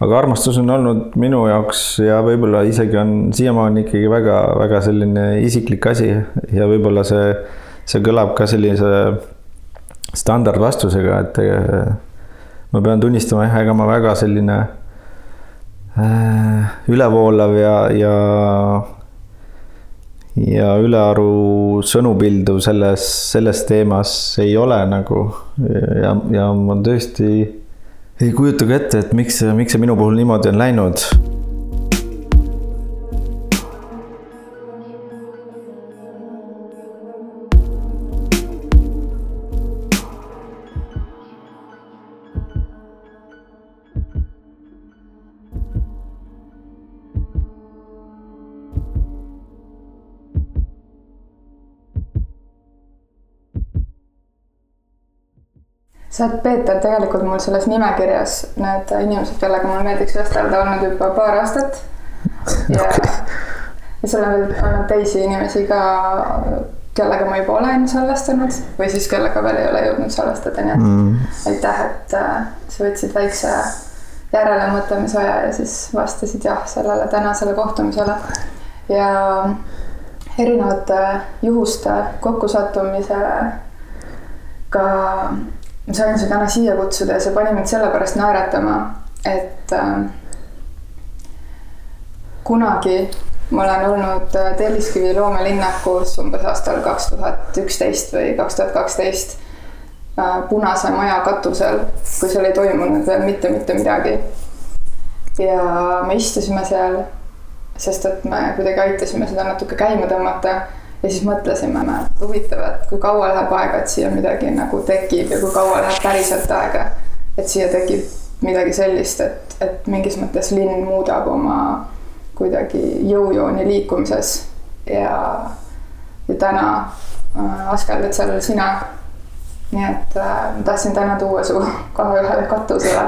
aga armastus on olnud minu jaoks ja võib-olla isegi on siiamaani ikkagi väga-väga selline isiklik asi. Ja võib-olla see, see kõlab ka sellise standardvastusega, et äh, ma pean tunnistama jah, ega ma väga selline äh, ülevoolav ja, ja ja ülearu sõnupilduv selles, selles teemas ei ole nagu. Ja, ja ma tõesti ei kujuta ka ette, et miks, miks see minu puhul niimoodi on läinud sa oled, Peeter, tegelikult mul selles nimekirjas need inimesed, kellega mul meeldiks vestelda, olnud juba paar aastat. ja okay., ja seal on veel olnud teisi inimesi ka, kellega ma juba olen salvestanud või siis kellega veel ei ole jõudnud salvestada, nii et mm. aitäh, et äh, sa võtsid väikse järelemõtlemise aja ja siis vastasid jah sellele tänasele kohtumisele. ja erinevate juhuste kokkusattumisega ma sain su täna siia kutsuda ja see pani mind sellepärast naeratama, et äh, kunagi ma olen olnud äh, Telliskivi loomelinnakus umbes aastal kaks tuhat üksteist või kaks tuhat kaksteist äh, Punase Maja katusel, kui seal ei toimunud veel mitte, mitte midagi. ja me istusime seal, sest et me kuidagi aitasime seda natuke käima tõmmata ja siis mõtlesime, et huvitav, et kui kaua läheb aega, et siia midagi nagu tekib ja kui kaua läheb päriselt aega, et siia tekib midagi sellist, et, et mingis mõttes linn muudab oma kuidagi jõujooni liikumises ja, ja täna äh, askeldad seal sina. nii et äh, ma tahtsin täna tuua su kahe ühele katusele,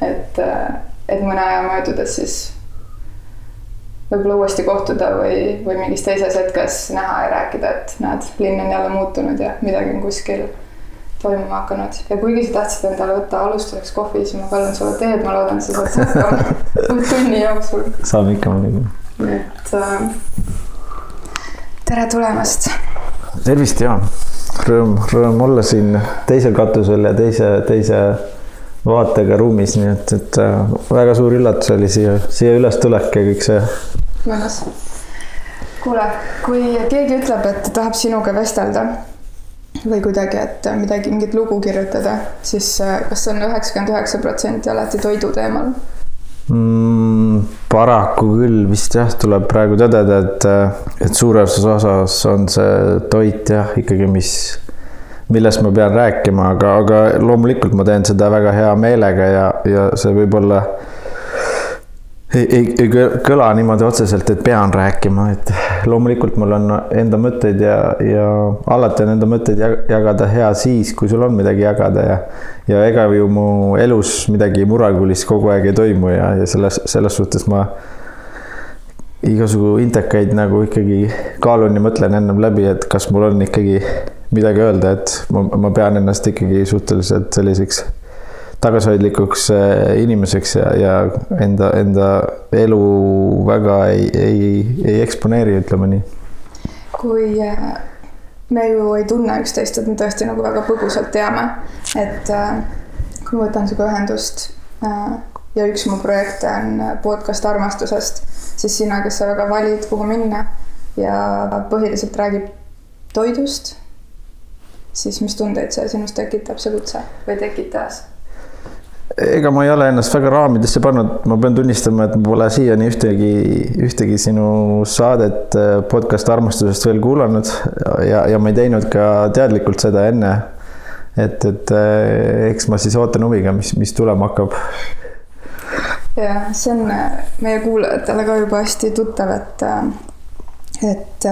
et äh,, et mõne aja möödudes siis võib-olla uuesti kohtuda või, või mingis teises hetkes näha ja rääkida, et näed, linn on jälle muutunud ja midagi on kuskil toimuma hakanud. ja kuigi sa tahtsid endale võtta alustuseks kohvi, siis ma palun sulle teed, ma loodan, et sa saad hakkama tunni jooksul. saame ikka muidugi. et äh, tere tulemast. tervist ja rõõm, rõõm olla siin teisel katusel ja teise, teise vaatega ruumis, nii et, et äh, väga suur üllatus oli siia, siia ülestulek ja kõik see. mõnus. kuule, kui keegi ütleb, et tahab sinuga vestelda või kuidagi, et midagi, mingit lugu kirjutada, siis äh, kas on üheksakümmend üheksa protsenti alati toidu teemal mm,? paraku küll vist jah, tuleb praegu tõdeda, et, äh, et suures osas on see toit jah, ikkagi, mis millest ma pean rääkima, aga, aga loomulikult ma teen seda väga hea meelega ja, ja see võib-olla ei, ei, ei kõla niimoodi otseselt, et pean rääkima, et loomulikult mul on enda mõtteid ja, ja alati on enda mõtteid jagada hea siis, kui sul on midagi jagada ja ja ega ju mu elus midagi murrangulist kogu aeg ei toimu ja, ja selles, selles suhtes ma igasugu intekaid nagu ikkagi kaalun ja mõtlen ennem läbi, et kas mul on ikkagi midagi öelda, et ma, ma pean ennast ikkagi suhteliselt selliseks tagasihoidlikuks äh, inimeseks ja, ja enda, enda elu väga ei, ei, ei eksponeeri, ütleme nii. kui äh, me ju ei tunne üksteist, et me tõesti nagu väga põgusalt teame, et äh, kui ma võtan sinuga ühendust ja üks mu projekte on podcast armastusest, siis sina, kes sa väga valid, kuhu minna ja põhiliselt räägib toidust siis mis tundeid see sinus tekitab, see kutse või tekitas? ega ma ei ole ennast väga raamidesse pannud, ma pean tunnistama, et ma pole siiani ühtegi, ühtegi sinu saadet äh, podcast armastusest veel kuulanud ja, ja ma ei teinud ka teadlikult seda enne. et, et äh, eks ma siis ootan huviga, mis, mis tulema hakkab. ja see on äh, meie kuulajatele ka juba hästi tuttav, et, et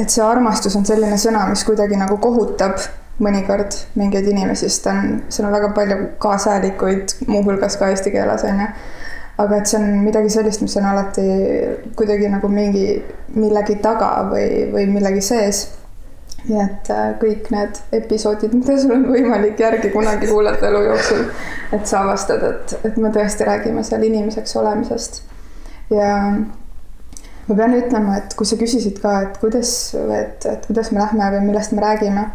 et see armastus on selline sõna, mis kuidagi nagu kohutab mõnikord mingeid inimesi, sest on, seal on väga palju kaasajalikud, muuhulgas ka eesti keeles on ju. aga et see on midagi sellist, mis on alati kuidagi nagu mingi, millegi taga või, või millegi sees. nii et äh, kõik need episoodid, mida sul on võimalik järgi kunagi kuulata elu jooksul, et sa avastad, et, et me tõesti räägime seal inimeseks olemisest. ja ma pean ütlema, et kui sa küsisid ka, et kuidas, et, et kuidas me lähme või millest me räägime,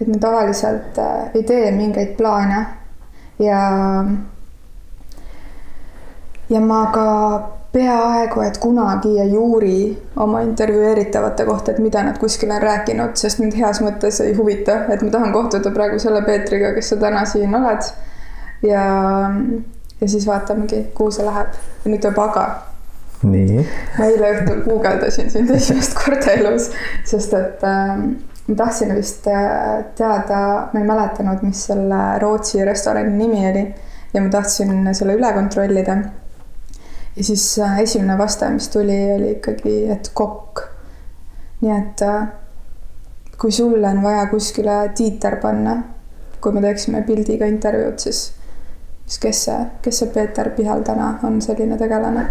et me tavaliselt äh, ei tee mingeid plaane ja ja ma ka peaaegu et kunagi ei uuri oma intervjueeritavate kohta, et mida nad kuskil on rääkinud, sest mind heas mõttes ei huvita, et ma tahan kohtuda praegu selle Peetriga, kes sa täna siin oled. ja, ja siis vaatamegi, kuhu see läheb. ja nüüd tuleb aga. Nii. ma eile õhtul guugeldasin sind esimest korda elus, sest et äh, ma tahtsin vist äh, teada, ma ei mäletanud, mis selle Rootsi restorani nimi oli ja ma tahtsin selle üle kontrollida ja siis äh, esimene vaste, mis tuli, oli ikkagi, et kokk. nii et äh, kui sulle on vaja kuskile tiiter panna, kui me teeksime pildiga intervjuud, siis, siis kes see, kes see Peeter Pihal täna on selline tegelane?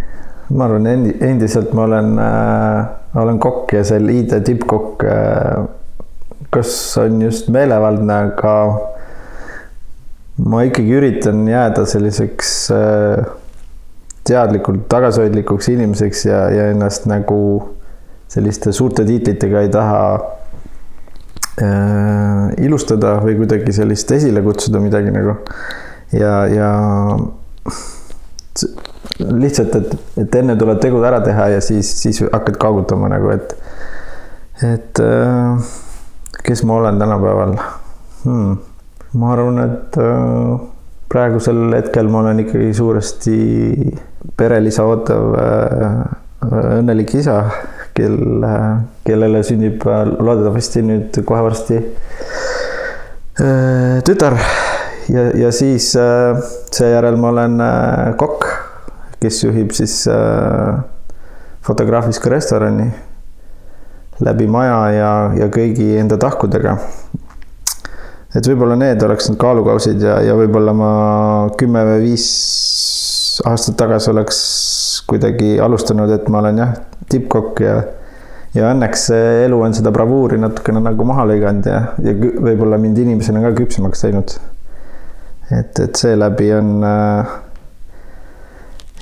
Ma arvan, endi-, endiselt ma olen äh,, olen kokk ja see ID tippkokk äh,, kas on just meelevaldne, aga ma ikkagi üritan jääda selliseks äh, teadlikult tagasihoidlikuks inimeseks ja, ja ennast nagu selliste suurte tiitlitega ei taha äh, ilustada või kuidagi sellist esile kutsuda midagi nagu. ja, ja lihtsalt, et, et enne tuleb tegud ära teha ja siis, siis hakkad kaagutama nagu, et, et äh, kes ma olen tänapäeval hmm.? ma arvan, et äh, praegusel hetkel ma olen ikkagi suuresti perelisa ootav äh, õnnelik isa, kel, kellele sünnib loodetavasti nüüd kohe varsti tütar. ja, ja siis seejärel ma olen kokk, kes juhib siis fotograafilist restorani läbi maja ja, ja kõigi enda tahkudega et võib-olla need oleks need kaalukausid ja, ja võib-olla ma kümme või viis aastat tagasi oleks kuidagi alustanud, et ma olen jah, tippkokk ja ja õnneks elu on seda bravuuri natukene nagu maha lõiganud ja, ja võib-olla mind inimesena ka küpsemaks teinud. et, et seeläbi on äh,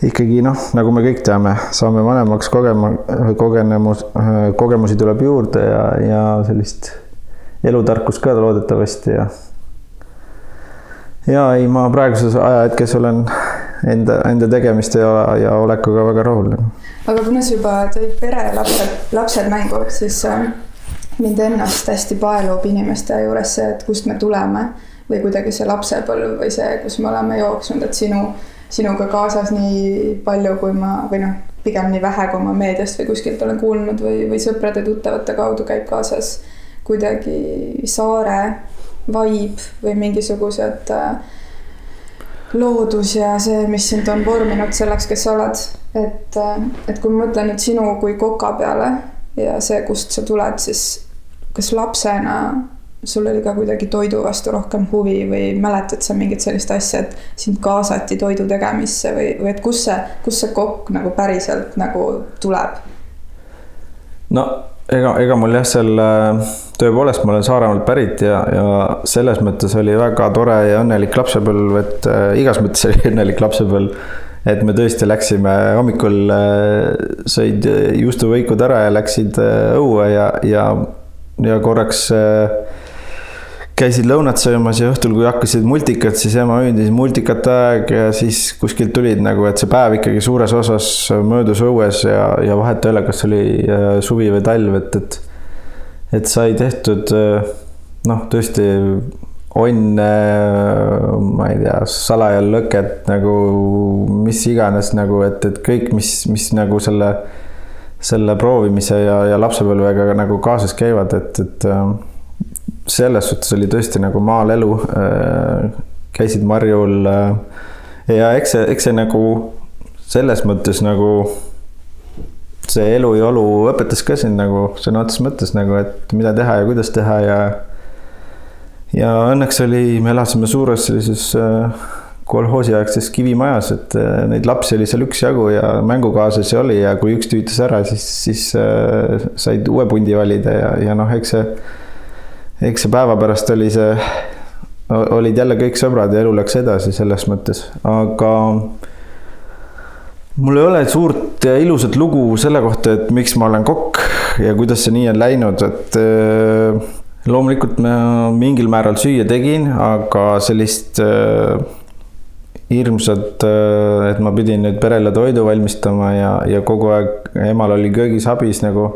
ikkagi noh, nagu me kõik teame, saame vanemaks kogema, kogenemus, kogemusi tuleb juurde ja, ja sellist elutarkust ka loodetavasti ja. ja ei, ma praeguses ajahetkes olen enda, enda tegemiste ja, ja olekuga väga rahul. aga kuna sa juba tõid pere ja lapsed, lapsed mängu, siis äh, mind ennast hästi paelub inimeste juures see, et kust me tuleme või kuidagi see lapsepõlv või see, kus me oleme jooksnud, et sinu, sinuga kaasas nii palju, kui ma või noh, pigem nii vähe, kui ma meediast või kuskilt olen kuulnud või, või sõprade-tuttavate kaudu käib kaasas kuidagi saare vibe või mingisugused äh, loodus ja see, mis sind on vorminud selleks, kes sa oled. et, et kui ma mõtlen nüüd sinu kui koka peale ja see, kust sa tuled, siis kas lapsena sul oli ka kuidagi toidu vastu rohkem huvi või mäletad sa mingit sellist asja, et sind kaasati toidu tegemisse või, või et kus see, kust see kokk nagu päriselt nagu tuleb? no ega, ega mul jah, selle, tõepoolest ma olen Saaremaalt pärit ja, ja selles mõttes oli väga tore ja õnnelik lapsepõlv, et äh, igas mõttes oli õnnelik lapsepõlv. et me tõesti läksime hommikul äh,, sõid juustuvõikud ära ja läksid äh, õue ja, ja, ja korraks äh, käisid lõunat söömas ja õhtul, kui hakkasid multikad, siis ema hüüdis multikate aeg ja siis kuskilt tulid nagu, et see päev ikkagi suures osas möödus õues ja, ja vahet ei ole, kas oli äh, suvi või talv, et, et. et sai tehtud äh, noh, tõesti onne, ma ei tea, salajallõket nagu mis iganes nagu, et, et kõik, mis, mis nagu selle, selle proovimise ja, ja lapsepõlvega nagu kaasas käivad, et, et äh, selles suhtes oli tõesti nagu maal elu. Äh, käisid marjul. Äh, ja eks see, eks see nagu selles mõttes nagu see elu ja olu õpetas ka sind nagu sõna otseses mõttes nagu, et mida teha ja kuidas teha ja. ja õnneks oli, me elasime suures sellises äh, kolhoosiaegses kivimajas, et neid lapsi oli seal üksjagu ja mängukaaslasi oli ja kui üks tüütas ära, siis, siis said uue pundi valida ja, ja noh, eks see eks see päeva pärast oli see, olid jälle kõik sõbrad ja elu läks edasi selles mõttes, aga mul ei ole suurt ja ilusat lugu selle kohta, et miks ma olen kokk ja kuidas see nii on läinud, et äh, loomulikult ma mingil määral süüa tegin, aga sellist äh, hirmsat, äh, et ma pidin nüüd perele toidu valmistama ja, ja kogu aeg emal oli köögis abis nagu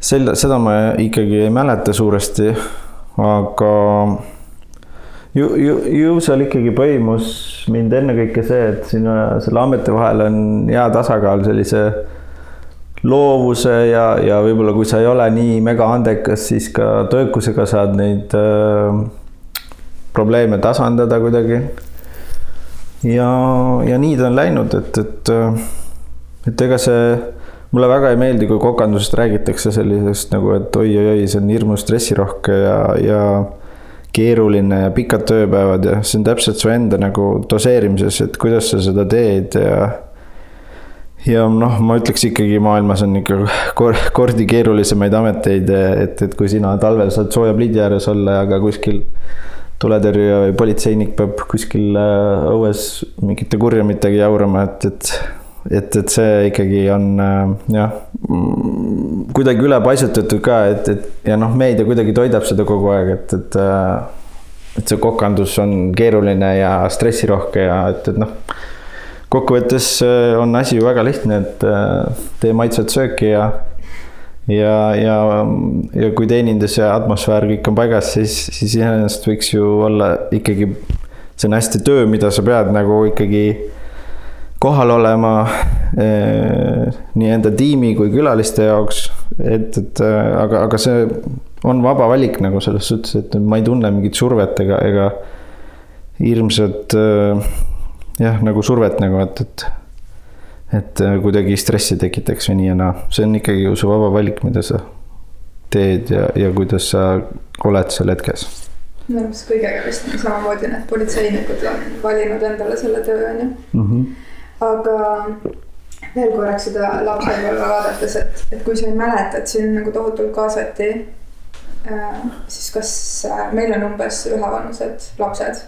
selle, seda ma ikkagi ei mäleta suuresti, aga ju, ju, ju seal ikkagi põimus mind ennekõike see, et sinna selle ameti vahel on hea tasakaal sellise loovuse ja, ja võib-olla kui sa ei ole nii mega andekas, siis ka töökusega saad neid äh, probleeme tasandada kuidagi. ja, ja nii ta on läinud, et, et, et ega see mulle väga ei meeldi, kui kokandusest räägitakse sellisest nagu, et oi-oi-oi, see on hirmus stressirohke ja, ja keeruline ja pikad tööpäevad ja see on täpselt su enda nagu doseerimises, et kuidas sa seda teed ja ja noh, ma ütleks ikkagi maailmas on ikka kordi keerulisemaid ameteid, et, et kui sina talvel saad sooja pliidi ääres olla, aga kuskil tuletõrjuja või politseinik peab kuskil äh, õues mingite kurjamitega jaurama, et, et et, et see ikkagi on äh, jah, kuidagi ülepaisutatud ka, et, et ja noh, meedia kuidagi toidab seda kogu aeg, et, et äh, et see kokandus on keeruline ja stressirohke ja et, et noh, kokkuvõttes äh, on asi ju väga lihtne, et tee maitsvat sööki ja ja, ja, ja kui teenindus ja atmosfäär kõik on paigas, siis, siis iseenesest võiks ju olla ikkagi, see on hästi töö, mida sa pead nagu ikkagi kohal olema eh, nii enda tiimi kui külaliste jaoks. et, et eh, aga, aga see on vaba valik nagu selles suhtes, et ma ei tunne mingit survet ega, ega hirmsat eh, jah, nagu survet nagu, et, et et kuidagi stressi tekitaks või nii ja naa, see on ikkagi ju su vaba valik, mida sa teed ja, ja kuidas sa oled seal hetkes minu arust kõigega vist samamoodi need politseinikud on valinud endale selle töö, on ju. -hmm aga veel korraks seda lapsepõlve vaadates, et, et kui sa ei mäleta, et sind nagu tohutult kaasati äh,, siis kas äh, meil on umbes ühevanused lapsed.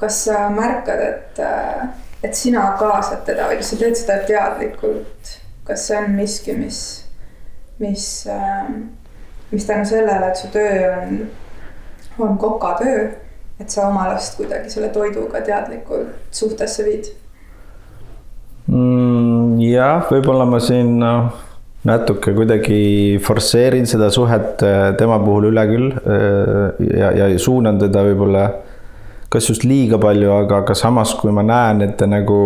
kas sa märkad, et äh,, et sina kaasad teda või kas sa teed seda teadlikult? kas see on miski, mis, mis äh,, mis tänu sellele, et su töö on, on kokatöö, et sa oma last kuidagi selle toiduga teadlikult suhtesse viid mm,? jah, võib-olla ma siin noh, natuke kuidagi forsseerin seda suhet äh, tema puhul üle küll äh, ja, ja suunan teda võib-olla kas just liiga palju, aga, aga samas, kui ma näen, et ta nagu,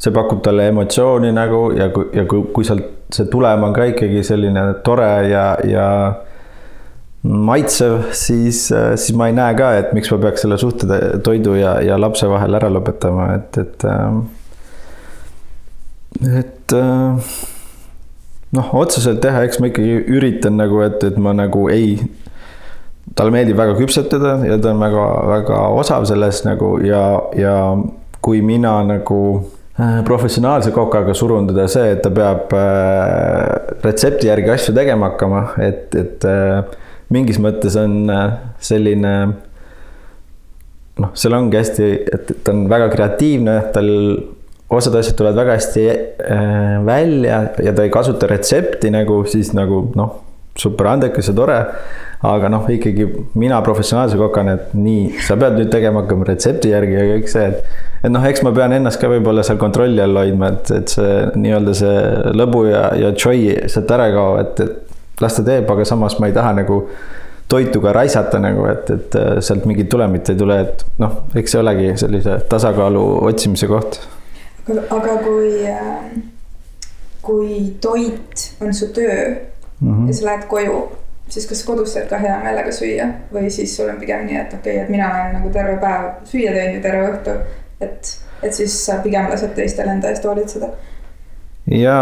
see pakub talle emotsiooni nagu ja kui, ja kui, kui sealt see tulem on ka ikkagi selline tore ja, ja maitsev, siis, äh, siis ma ei näe ka, et miks ma peaks selle suhte toidu ja, ja lapse vahel ära lõpetama, et, et et äh, noh, otseselt teha, eks ma ikkagi üritan nagu, et, et ma nagu ei, talle meeldib väga küpsetada ja ta on väga-väga osav selles nagu ja, ja kui mina nagu äh, professionaalse kokaga surun teda see, et ta peab äh, retsepti järgi asju tegema hakkama, et, et mingis mõttes on selline noh, seal ongi hästi, et ta on väga kreatiivne, tal osad asjad tulevad väga hästi äh, välja ja ta ei kasuta retsepti nagu siis nagu noh, super andekas ja tore. aga noh, ikkagi mina professionaalse kokana, et nii, sa pead nüüd tegema hakkama retsepti järgi ja kõik see, et. et noh, eks ma pean ennast ka võib-olla seal kontrolli all hoidma, et, et see nii-öelda see lõbu ja, ja joy sealt ära ei kao, et, et las ta teeb, aga samas ma ei taha nagu toitu ka raisata nagu, et, et sealt mingit tulemit ei tule, et noh, eks see olegi sellise tasakaalu otsimise koht aga kui, äh, kui toit on su töö mm -hmm. ja sa lähed koju, siis kas kodus saad ka hea meelega süüa või siis sul on pigem nii, et okei okay,, et mina olen nagu terve päev süüa teinud ja terve õhtu, et, et siis sa pigem lased teistel enda eest hoolitseda? ja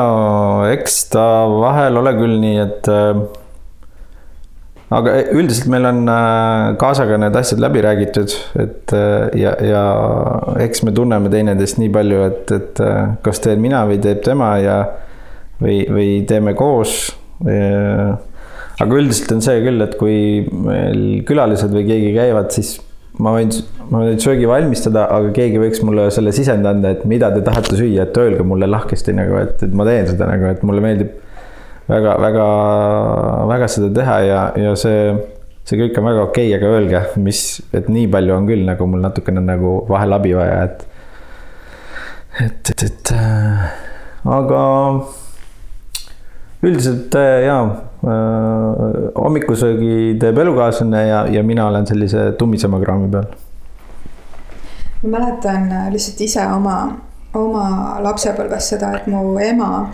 eks ta vahel ole küll nii, et äh, aga üldiselt meil on äh, kaasaga need asjad läbi räägitud, et äh, ja, ja eks me tunneme teineteist nii palju, et, et äh, kas teen mina või teeb tema ja või, või teeme koos. aga üldiselt on see küll, et kui meil külalised või keegi käivad, siis ma võin, ma võin söögi valmistada, aga keegi võiks mulle selle sisendi anda, et mida te tahate süüa, et öelge mulle lahkesti nagu, et, et ma teen seda nagu, et mulle meeldib väga, väga, väga seda teha ja, ja see, see kõik on väga okei okay,, aga öelge, mis, et nii palju on küll nagu mul natukene nagu vahel abi vaja, et et, et, et äh, aga üldiselt äh, jaa äh,, hommikusöögi teeb elukaaslane ja, ja mina olen sellise tummisema kraami peal. ma mäletan lihtsalt ise oma, oma lapsepõlvest seda, et mu ema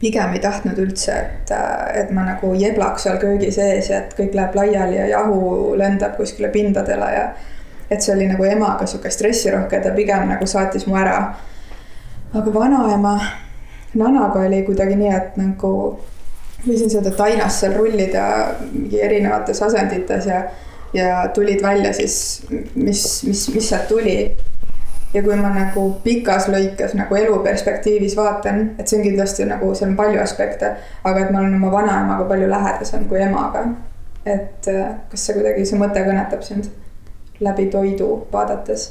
pigem ei tahtnud üldse, et, äh, et ma nagu jeblaks seal köögi sees ja et kõik läheb laiali ja jahu lendab kuskile pindadele ja et see oli nagu emaga sihuke stressirohke, ta pigem nagu saatis mu ära. aga vanaema, nanaga oli kuidagi nii, et nagu võisin seda tainast seal rullida mingi erinevates asendites ja, ja tulid välja siis, mis, mis, mis sealt tuli. Ja kui ma nagu pikas lõikes nagu elu perspektiivis vaatan, et see on kindlasti nagu, seal on palju aspekte, aga et ma olen oma vanaemaga palju lähedasem kui emaga. et kas see kuidagi, see mõte kõnetab sind? läbi toidu vaadates?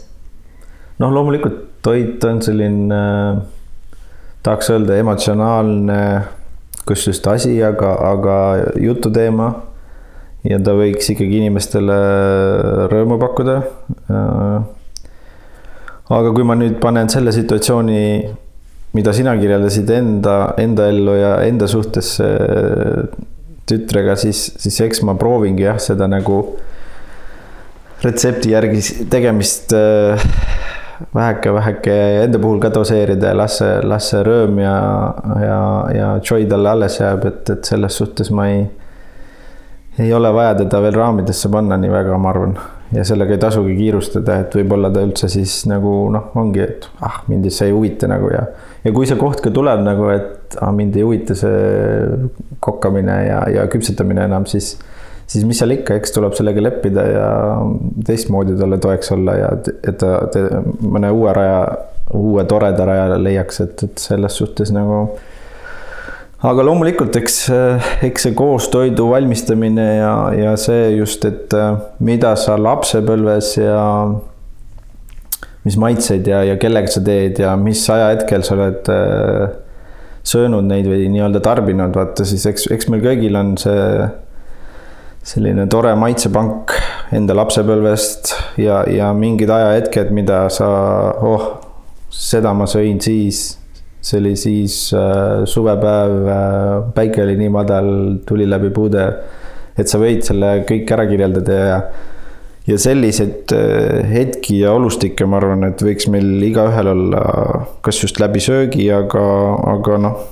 noh, loomulikult toit on selline, tahaks öelda emotsionaalne, kus just asi, aga, aga jututeema. ja ta võiks ikkagi inimestele rõõmu pakkuda. Aga kui ma nüüd panen selle situatsiooni, mida sina kirjeldasid enda, enda ellu ja enda suhtes tütrega, siis, siis eks ma proovingi jah, seda nagu retsepti järgi tegemist äh, enda puhul ka doseerida ja las see, las see rõõm ja, ja, ja joy talle alles jääb, et, et selles suhtes ma ei, ei ole vaja teda veel raamidesse panna nii väga, ma arvan. Ja sellega ei tasugi kiirustada, et võib-olla ta üldse siis nagu noh, ongi, et ah, mind see ei huvita nagu ja, ja kui see koht ka tuleb nagu, et ah, mind ei huvita see kokkamine ja, ja küpsetamine enam, siis siis mis seal ikka, eks tuleb sellega leppida ja teistmoodi talle toeks olla ja et ta, ta mõne uue raja, uue toreda raja leiaks, et, et selles suhtes nagu. Aga loomulikult, eks, eks see koostoidu valmistamine ja, ja see just, et mida sa lapsepõlves ja mis maitseid ja, ja kellega sa teed ja mis ajahetkel sa oled äh, söönud neid või nii-öelda tarbinud, vaata siis eks, eks meil kõigil on see selline tore maitsepank enda lapsepõlvest ja, ja mingid ajahetked, mida sa, oh, seda ma sõin siis. See oli siis äh, suvepäev äh,, päike oli nii madal, tuli läbi puude. et sa võid selle kõik ära kirjeldada ja, ja selliseid äh, hetki ja olustikke, ma arvan, et võiks meil igaühel olla, kas just läbi söögi, aga, aga noh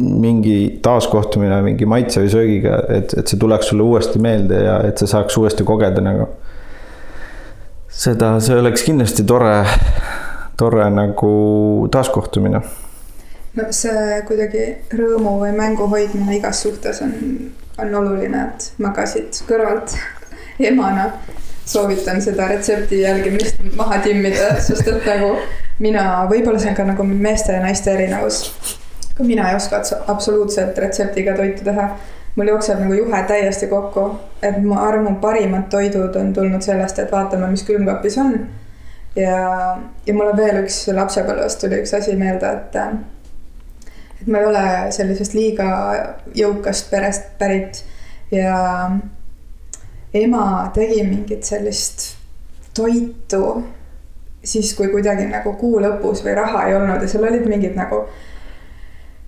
mingi taaskohtumine mingi maitse või söögiga, et, et see tuleks sulle uuesti meelde ja et sa saaks uuesti kogeda nagu. seda, see oleks kindlasti tore, tore nagu taaskohtumine. no see kuidagi rõõmu või mängu hoidmine igas suhtes on, on oluline, et magasid kõrvalt emana soovitan seda retsepti jälgimist maha timmida, sest et nagu mina, võib-olla see on ka nagu meeste ja naiste erinevus ka mina ei oska absoluutselt retseptiga toitu teha. mul jookseb nagu juhe täiesti kokku, et ma arvan, parimad toidud on tulnud sellest, et vaatame, mis külmkapis on. Ja, ja mul on veel üks lapsepõlvest tuli üks asi meelde, et et ma ei ole sellisest liiga jõukast perest pärit ja ema tegi mingit sellist toitu siis, kui kuidagi nagu kuu lõpus või raha ei olnud ja seal olid mingid nagu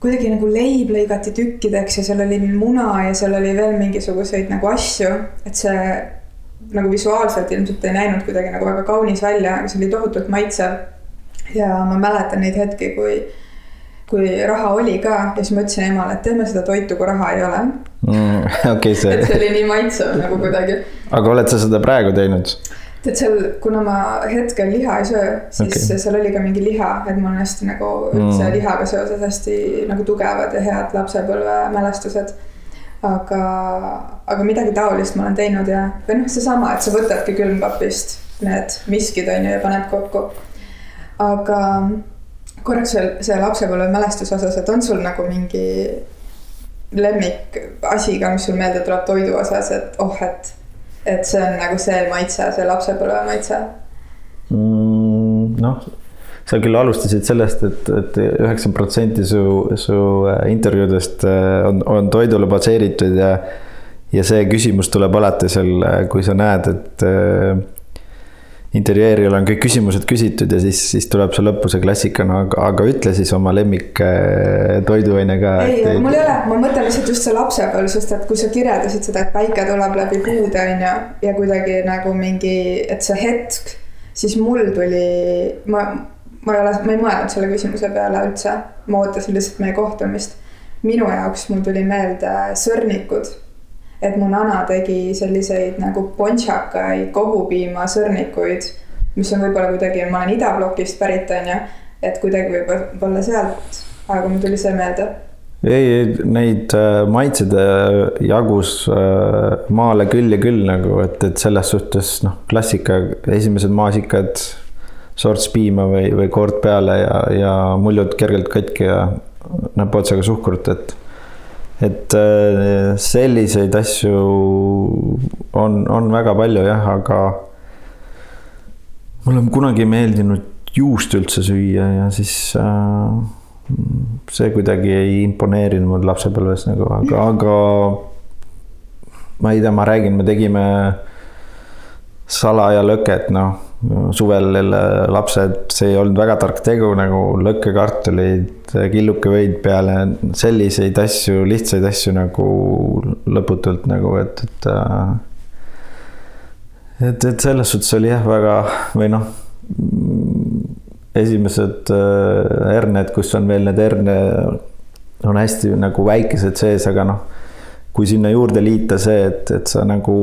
kuidagi nagu leib lõigati tükkideks ja seal oli muna ja seal oli veel mingisuguseid nagu asju, et see nagu visuaalselt ilmselt ei näinud kuidagi nagu väga kaunis välja, aga see oli tohutult maitsev. ja ma mäletan neid hetki, kui, kui raha oli ka ja siis ma ütlesin emale, et teeme seda toitu, kui raha ei ole mm,. Okay, see. et see oli nii maitsev nagu kuidagi. aga oled sa seda praegu teinud? tead seal, kuna ma hetkel liha ei söö, siis okay. seal oli ka mingi liha, et mul on hästi nagu üldse mm. lihaga seoses hästi nagu tugevad ja head lapsepõlvemälestused. Aga, aga midagi taolist ma olen teinud ja, või noh, seesama, et sa võtadki külmkapist need miskid on ju ja paned kokku. aga korraks veel see lapsepõlvemälestuse osas, et on sul nagu mingi lemmikasi ka, mis sul meelde tuleb toidu osas, et oh, et, et see on nagu see maitse, see lapsepõlve maitse mm,? noh, sa küll alustasid sellest, et, et üheksakümmend protsenti su, su äh, intervjuudest äh, on, on toidule baseeritud ja ja see küsimus tuleb alati seal, äh, kui sa näed, et äh, interjööril on kõik küsimused küsitud ja siis, siis tuleb see lõppu see klassikana, aga, aga ütle siis oma lemmik toiduaine ka. ei, mul ei ole, ma mõtlen lihtsalt just see lapsepõlv, sest et kui sa kirjeldasid seda, et päike tuleb läbi puude, on ju, ja kuidagi nagu mingi, et see hetk, siis mul tuli, ma, ma ei ole, ma ei mõelnud selle küsimuse peale üldse, ma ootasin lihtsalt meie kohtumist. minu jaoks mul tuli meelde sõrnikud. Et mu nana tegi selliseid nagu pontšakaid kohupiima sõrnikuid, mis on võib-olla kuidagi, ma olen idablokist pärit, on ju, et kuidagi võib-olla sealt, aga mul tuli see meelde. Ei, ei, neid äh, maitsede jagus äh, maale küll ja küll nagu, et, et selles suhtes noh, klassika, esimesed maasikad, sorts piima või, või kord peale ja, ja muljud kergelt katki ja näpuotsaga suhkrut, et et äh, selliseid asju on, on väga palju jah, aga mulle on kunagi meeldinud juust üldse süüa ja siis äh, see kuidagi ei imponeerinud mul lapsepõlves nagu, aga, aga ma ei tea, ma räägin, me tegime salajalöket, noh suvel jälle lapsed, see ei olnud väga tark tegu nagu lõkkekartulid, killukevõid peale, selliseid asju, lihtsaid asju nagu lõputult nagu, et, et. Äh, et, et selles suhtes oli jah, väga või noh, esimesed äh, herned, kus on veel need herne, on hästi nagu väikesed sees, aga noh kui sinna juurde liita see, et, et sa nagu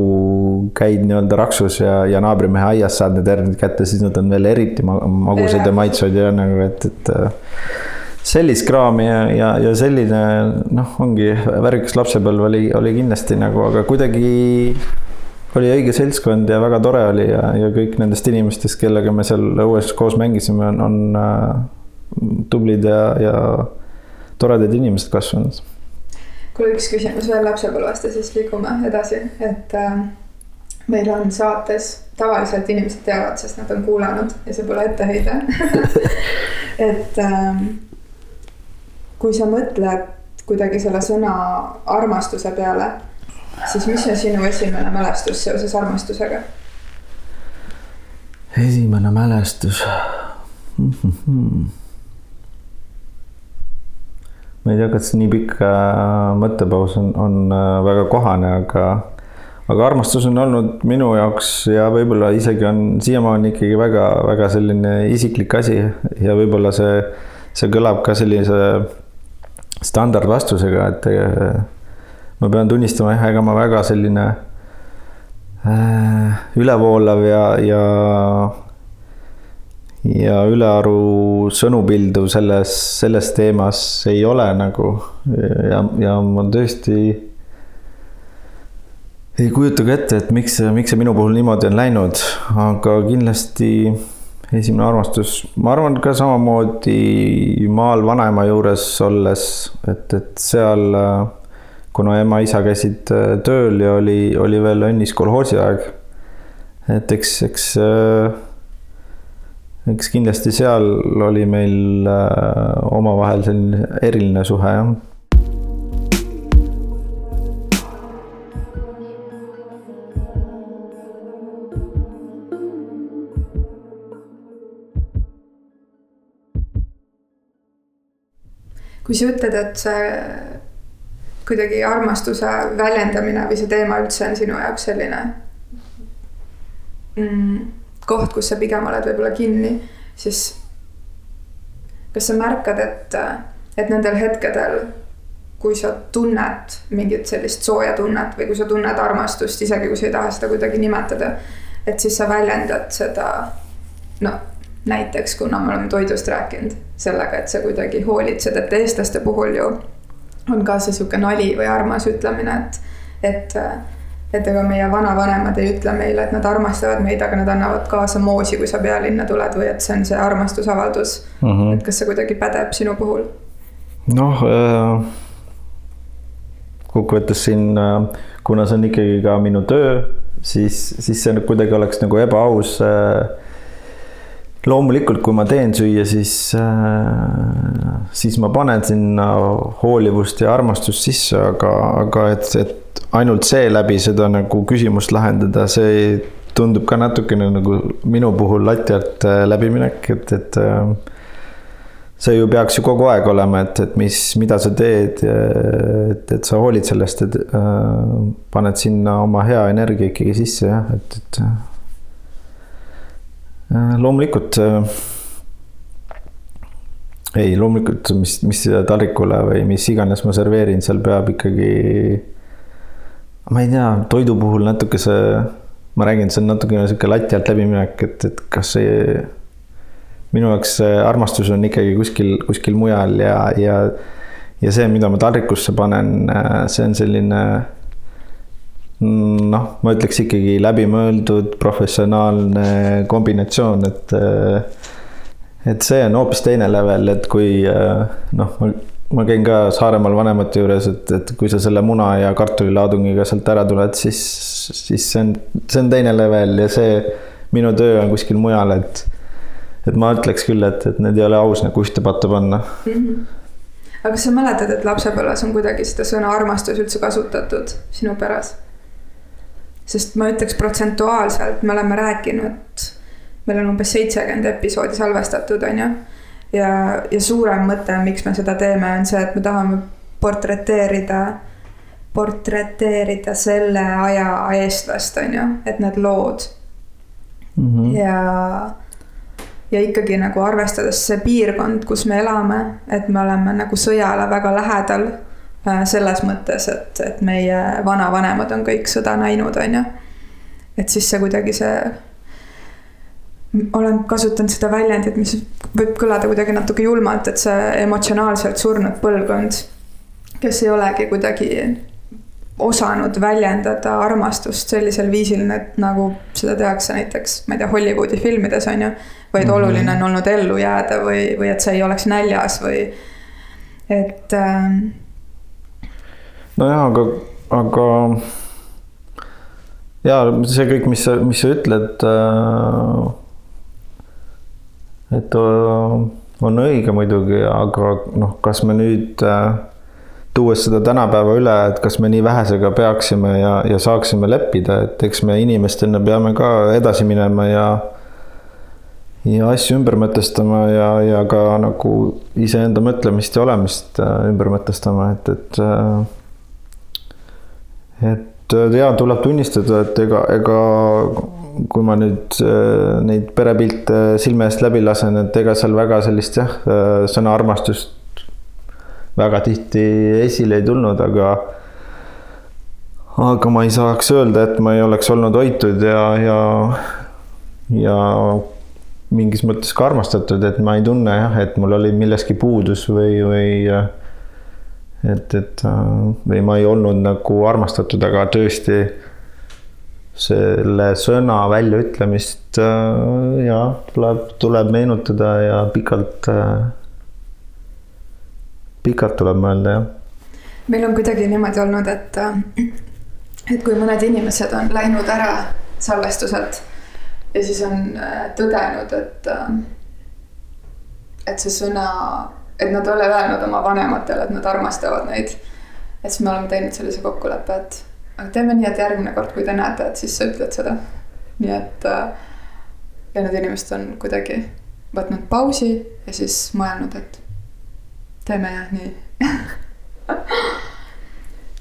käid nii-öelda raksus ja, ja naabrimehe aias saad need herned kätte, siis nad on veel eriti magusad ja maitsvad ja nagu, et, et äh, sellist kraami ja, ja, ja selline noh, ongi värvikas lapsepõlv oli, oli kindlasti nagu, aga kuidagi oli õige seltskond ja väga tore oli ja, ja kõik nendest inimestest, kellega me seal õues koos mängisime, on, on äh, tublid ja, ja toredad inimesed kasvanud kuule, üks küsimus veel lapsepõlvest ja siis liigume edasi, et äh, meil on saates, tavaliselt inimesed teavad, sest nad on kuulanud ja see pole etteheide et äh, kui sa mõtled kuidagi selle sõna armastuse peale, siis mis on sinu esimene mälestus seoses armastusega? esimene mälestus mm. -hmm ma ei tea, kas nii pikk äh, mõttepaus on, on äh, väga kohane, aga, aga armastus on olnud minu jaoks ja võib-olla isegi on siiamaani ikkagi väga-väga selline isiklik asi ja võib-olla see, see kõlab ka sellise standardvastusega, et äh, ma pean tunnistama jah, ega ma väga selline ülevoolav ja, ja ja ülearu sõnupilduv selles, selles teemas ei ole nagu ja, ja ma tõesti ei kujuta ka ette, et miks see, miks see minu puhul niimoodi on läinud, aga kindlasti esimene armastus, ma arvan ka samamoodi maal vanaema juures olles, et, et seal kuna ema-isa käisid tööl ja oli, oli veel õnnis kolhoosi aeg. et eks, eks eks kindlasti seal oli meil äh, omavahel selline eriline suhe, jah. kui sa ütled, et see kuidagi armastuse väljendamine või see teema üldse on sinu jaoks selline mm koht, kus sa pigem oled võib-olla kinni, siis kas sa märkad, et, et nendel hetkedel, kui sa tunned mingit sellist sooja tunnet või kui sa tunned armastust, isegi kui sa ei taha seda kuidagi nimetada, et siis sa väljendad seda no näiteks, kuna me oleme toidust rääkinud, sellega, et sa kuidagi hoolitsed, et eestlaste puhul ju on ka see sihuke nali või armas ütlemine, et, et et ega meie vanavanemad ei ütle meile, et nad armastavad meid, aga nad annavad kaasa moosi, kui sa pealinna tuled või et see on see armastusavaldus mm. -hmm. et kas see kuidagi pädeb sinu puhul? noh äh,, kokkuvõttes siin, kuna see on ikkagi ka minu töö, siis, siis see kuidagi oleks nagu ebaaus äh, loomulikult, kui ma teen süüa, siis, äh, siis ma panen sinna hoolivust ja armastust sisse, aga, aga et, et ainult seeläbi seda nagu küsimust lahendada, see tundub ka natukene nagu minu puhul lati alt äh, läbiminek, et, et äh, see ju peaks ju kogu aeg olema, et, et mis, mida sa teed, et, et sa hoolid sellest, et äh, paned sinna oma hea energia ikkagi sisse jah, et, et Äh, loomulikult äh, ei, loomulikult, mis, mis taldrikule või mis iganes ma serveerin, seal peab ikkagi. Ma ei tea, toidu puhul natuke see, ma räägin, see on natukene sihuke lati alt läbiminek, et, et kas see. minu jaoks see armastus on ikkagi kuskil, kuskil mujal ja, ja, ja see, mida ma taldrikusse panen, see on selline noh, ma ütleks ikkagi läbimõeldud professionaalne kombinatsioon, et. et see on hoopis teine level, et kui noh, ma, ma käin ka Saaremaal vanemate juures, et, et kui sa selle muna ja kartulilaadungiga sealt ära tuled, siis, siis see on, see on teine level ja see minu töö on kuskil mujal, et. et ma ütleks küll, et, et need ei ole aus nagu ühte patta panna mm. -hmm aga kas sa mäletad, et lapsepõlves on kuidagi seda sõna armastus üldse kasutatud sinu peres? sest ma ütleks protsentuaalselt, me oleme rääkinud, meil on umbes seitsekümmend episoodi salvestatud, on ju. Ja, ja suurem mõte, miks me seda teeme, on see, et me tahame portreteerida, portreteerida selle aja eestlast, on ju, et need lood mm. -hmm. ja, ja ikkagi nagu arvestades see piirkond, kus me elame, et me oleme nagu sõjale väga lähedal Äh, selles mõttes, et, et meie vanavanemad on kõik sõda näinud, on ju. et siis see kuidagi see, olen kasutanud seda väljendit, mis võib kõlada kuidagi natuke julmalt, et see emotsionaalselt surnud põlvkond, kes ei olegi kuidagi osanud väljendada armastust sellisel viisil, et nagu seda tehakse näiteks, ma ei tea, Hollywoodi filmides on ju. vaid mm -hmm. oluline on olnud ellu jääda või, või et sa ei oleks näljas või et äh, nojah, aga, aga ja see kõik, mis sa, mis sa ütled äh,. Et äh, on õige muidugi, aga noh, kas me nüüd äh, tuues seda tänapäeva üle, et kas me nii vähesega peaksime ja, ja saaksime leppida, et eks me inimestena peame ka edasi minema ja ja asju ümber mõtestama ja, ja ka nagu iseenda mõtlemist ja olemist äh, ümber mõtestama, et, et et ja tuleb tunnistada, et ega, ega kui ma nüüd äh, neid perepilte silme eest läbi lasen, et ega seal väga sellist jah, äh, sõna armastust väga tihti esile ei tulnud, aga aga ma ei saaks öelda, et ma ei oleks olnud hoitud ja, ja, ja mingis mõttes ka armastatud, et ma ei tunne jah, et mul oli milleski puudus või, või et, et äh, või ma ei olnud nagu armastatud, aga tõesti selle sõna väljaütlemist äh, ja tuleb, tuleb meenutada ja pikalt, äh, pikalt tuleb mõelda, jah. meil on kuidagi niimoodi olnud, et, et kui mõned inimesed on läinud ära salvestuselt ja siis on tõdenud, et, et see sõna et nad ei ole öelnud oma vanematele, et nad armastavad neid. et siis me oleme teinud sellise kokkuleppe, et aga teeme nii, et järgmine kord, kui te näete, et siis sa ütled seda. nii et äh, ja need inimesed on kuidagi võtnud pausi ja siis mõelnud, et teeme jah nii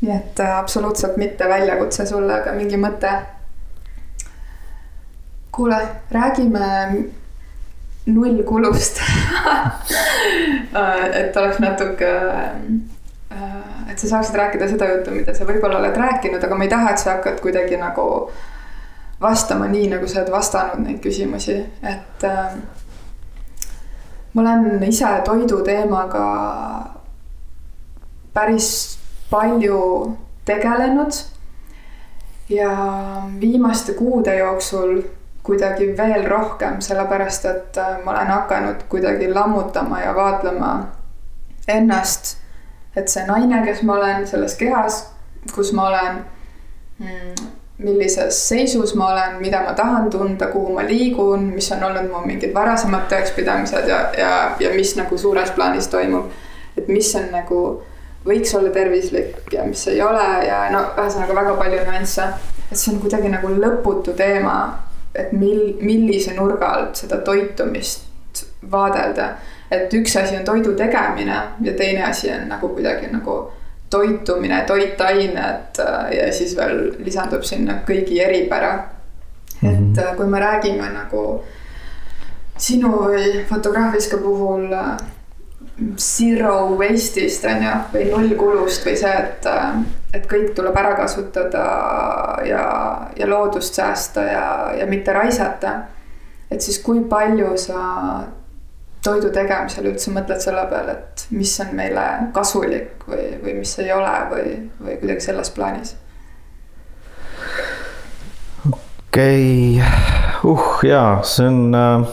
nii et äh, absoluutselt mitte väljakutse sulle, aga mingi mõte. kuule, räägime nullkulust et oleks natuke, äh, et sa saaksid rääkida seda juttu, mida sa võib-olla oled rääkinud, aga ma ei taha, et sa hakkad kuidagi nagu vastama nii, nagu sa oled vastanud neid küsimusi, et äh, ma olen ise toidu teemaga päris palju tegelenud ja viimaste kuude jooksul kuidagi veel rohkem, sellepärast et äh, ma olen hakanud kuidagi lammutama ja vaatlema ennast. Et see naine, kes ma olen selles kehas, kus ma olen mm, millises seisus ma olen, mida ma tahan tunda, kuhu ma liigun, mis on olnud mu mingid varasemad tõekspidamised ja, ja, ja mis nagu suures plaanis toimub. et mis on nagu, võiks olla tervislik ja mis ei ole ja no ühesõnaga väga palju nüansse. et see on kuidagi nagu lõputu teema, et mil, millise nurga alt seda toitumist vaadelda. Et üks asi on toidu tegemine ja teine asi on nagu kuidagi nagu toitumine, toitained äh, ja siis veel lisandub sinna kõigi eripära mm. -hmm. et äh, kui me räägime nagu sinu või Fotograafiska puhul äh, zero waste'ist on ju, või nullkulust või see, et, et kõik tuleb ära kasutada ja, ja loodust säästa ja, ja mitte raisata. et siis kui palju sa toidu tegemisel üldse mõtled selle peale, et mis on meile kasulik või, või mis ei ole või, või kuidagi selles plaanis? okei okay., uh jaa, see on äh,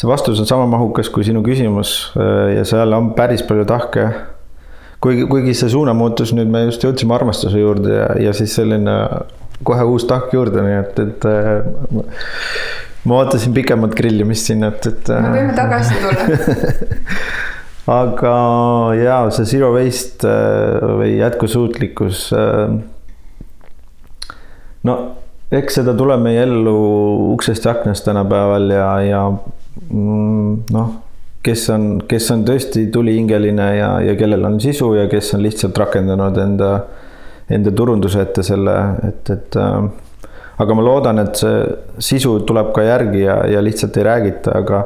see vastus on sama mahukas kui sinu küsimus äh, ja seal on päris palju tahke. kuigi, kuigi see suunamuutus nüüd me just jõudsime armastuse juurde ja, ja siis selline kohe uus tahk juurde, nii et, et äh, ma ootasin pikemat grillimist siin, et, et. me võime tagasi tulla aga jaa, see zero waste äh, või jätkusuutlikkus. Äh, no eks seda tuleb meie ellu uksest ja aknast tänapäeval ja, ja mm, noh, kes on, kes on tõesti tulihingeline ja, ja kellel on sisu ja kes on lihtsalt rakendanud enda, enda turunduse ette selle, et, et äh, aga ma loodan, et see sisu tuleb ka järgi ja, ja lihtsalt ei räägita, aga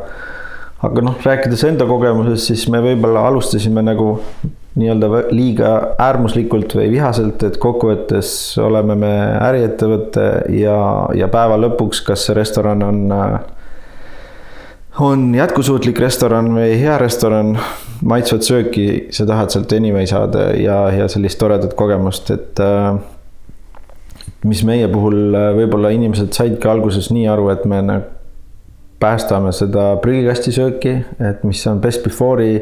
aga noh, rääkides enda kogemusest, siis me võib-olla alustasime nagu nii-öelda liiga äärmuslikult või vihaselt, et kokkuvõttes oleme me äriettevõte ja, ja päeva lõpuks, kas see restoran on, on jätkusuutlik restoran või hea restoran, maitsvat sööki, sa tahad sealt anyway saada ja, ja sellist toredat kogemust, et äh, mis meie puhul äh, võib-olla inimesed saidki alguses nii aru, et me nagu päästame seda prügikastisööki, et mis on best before'i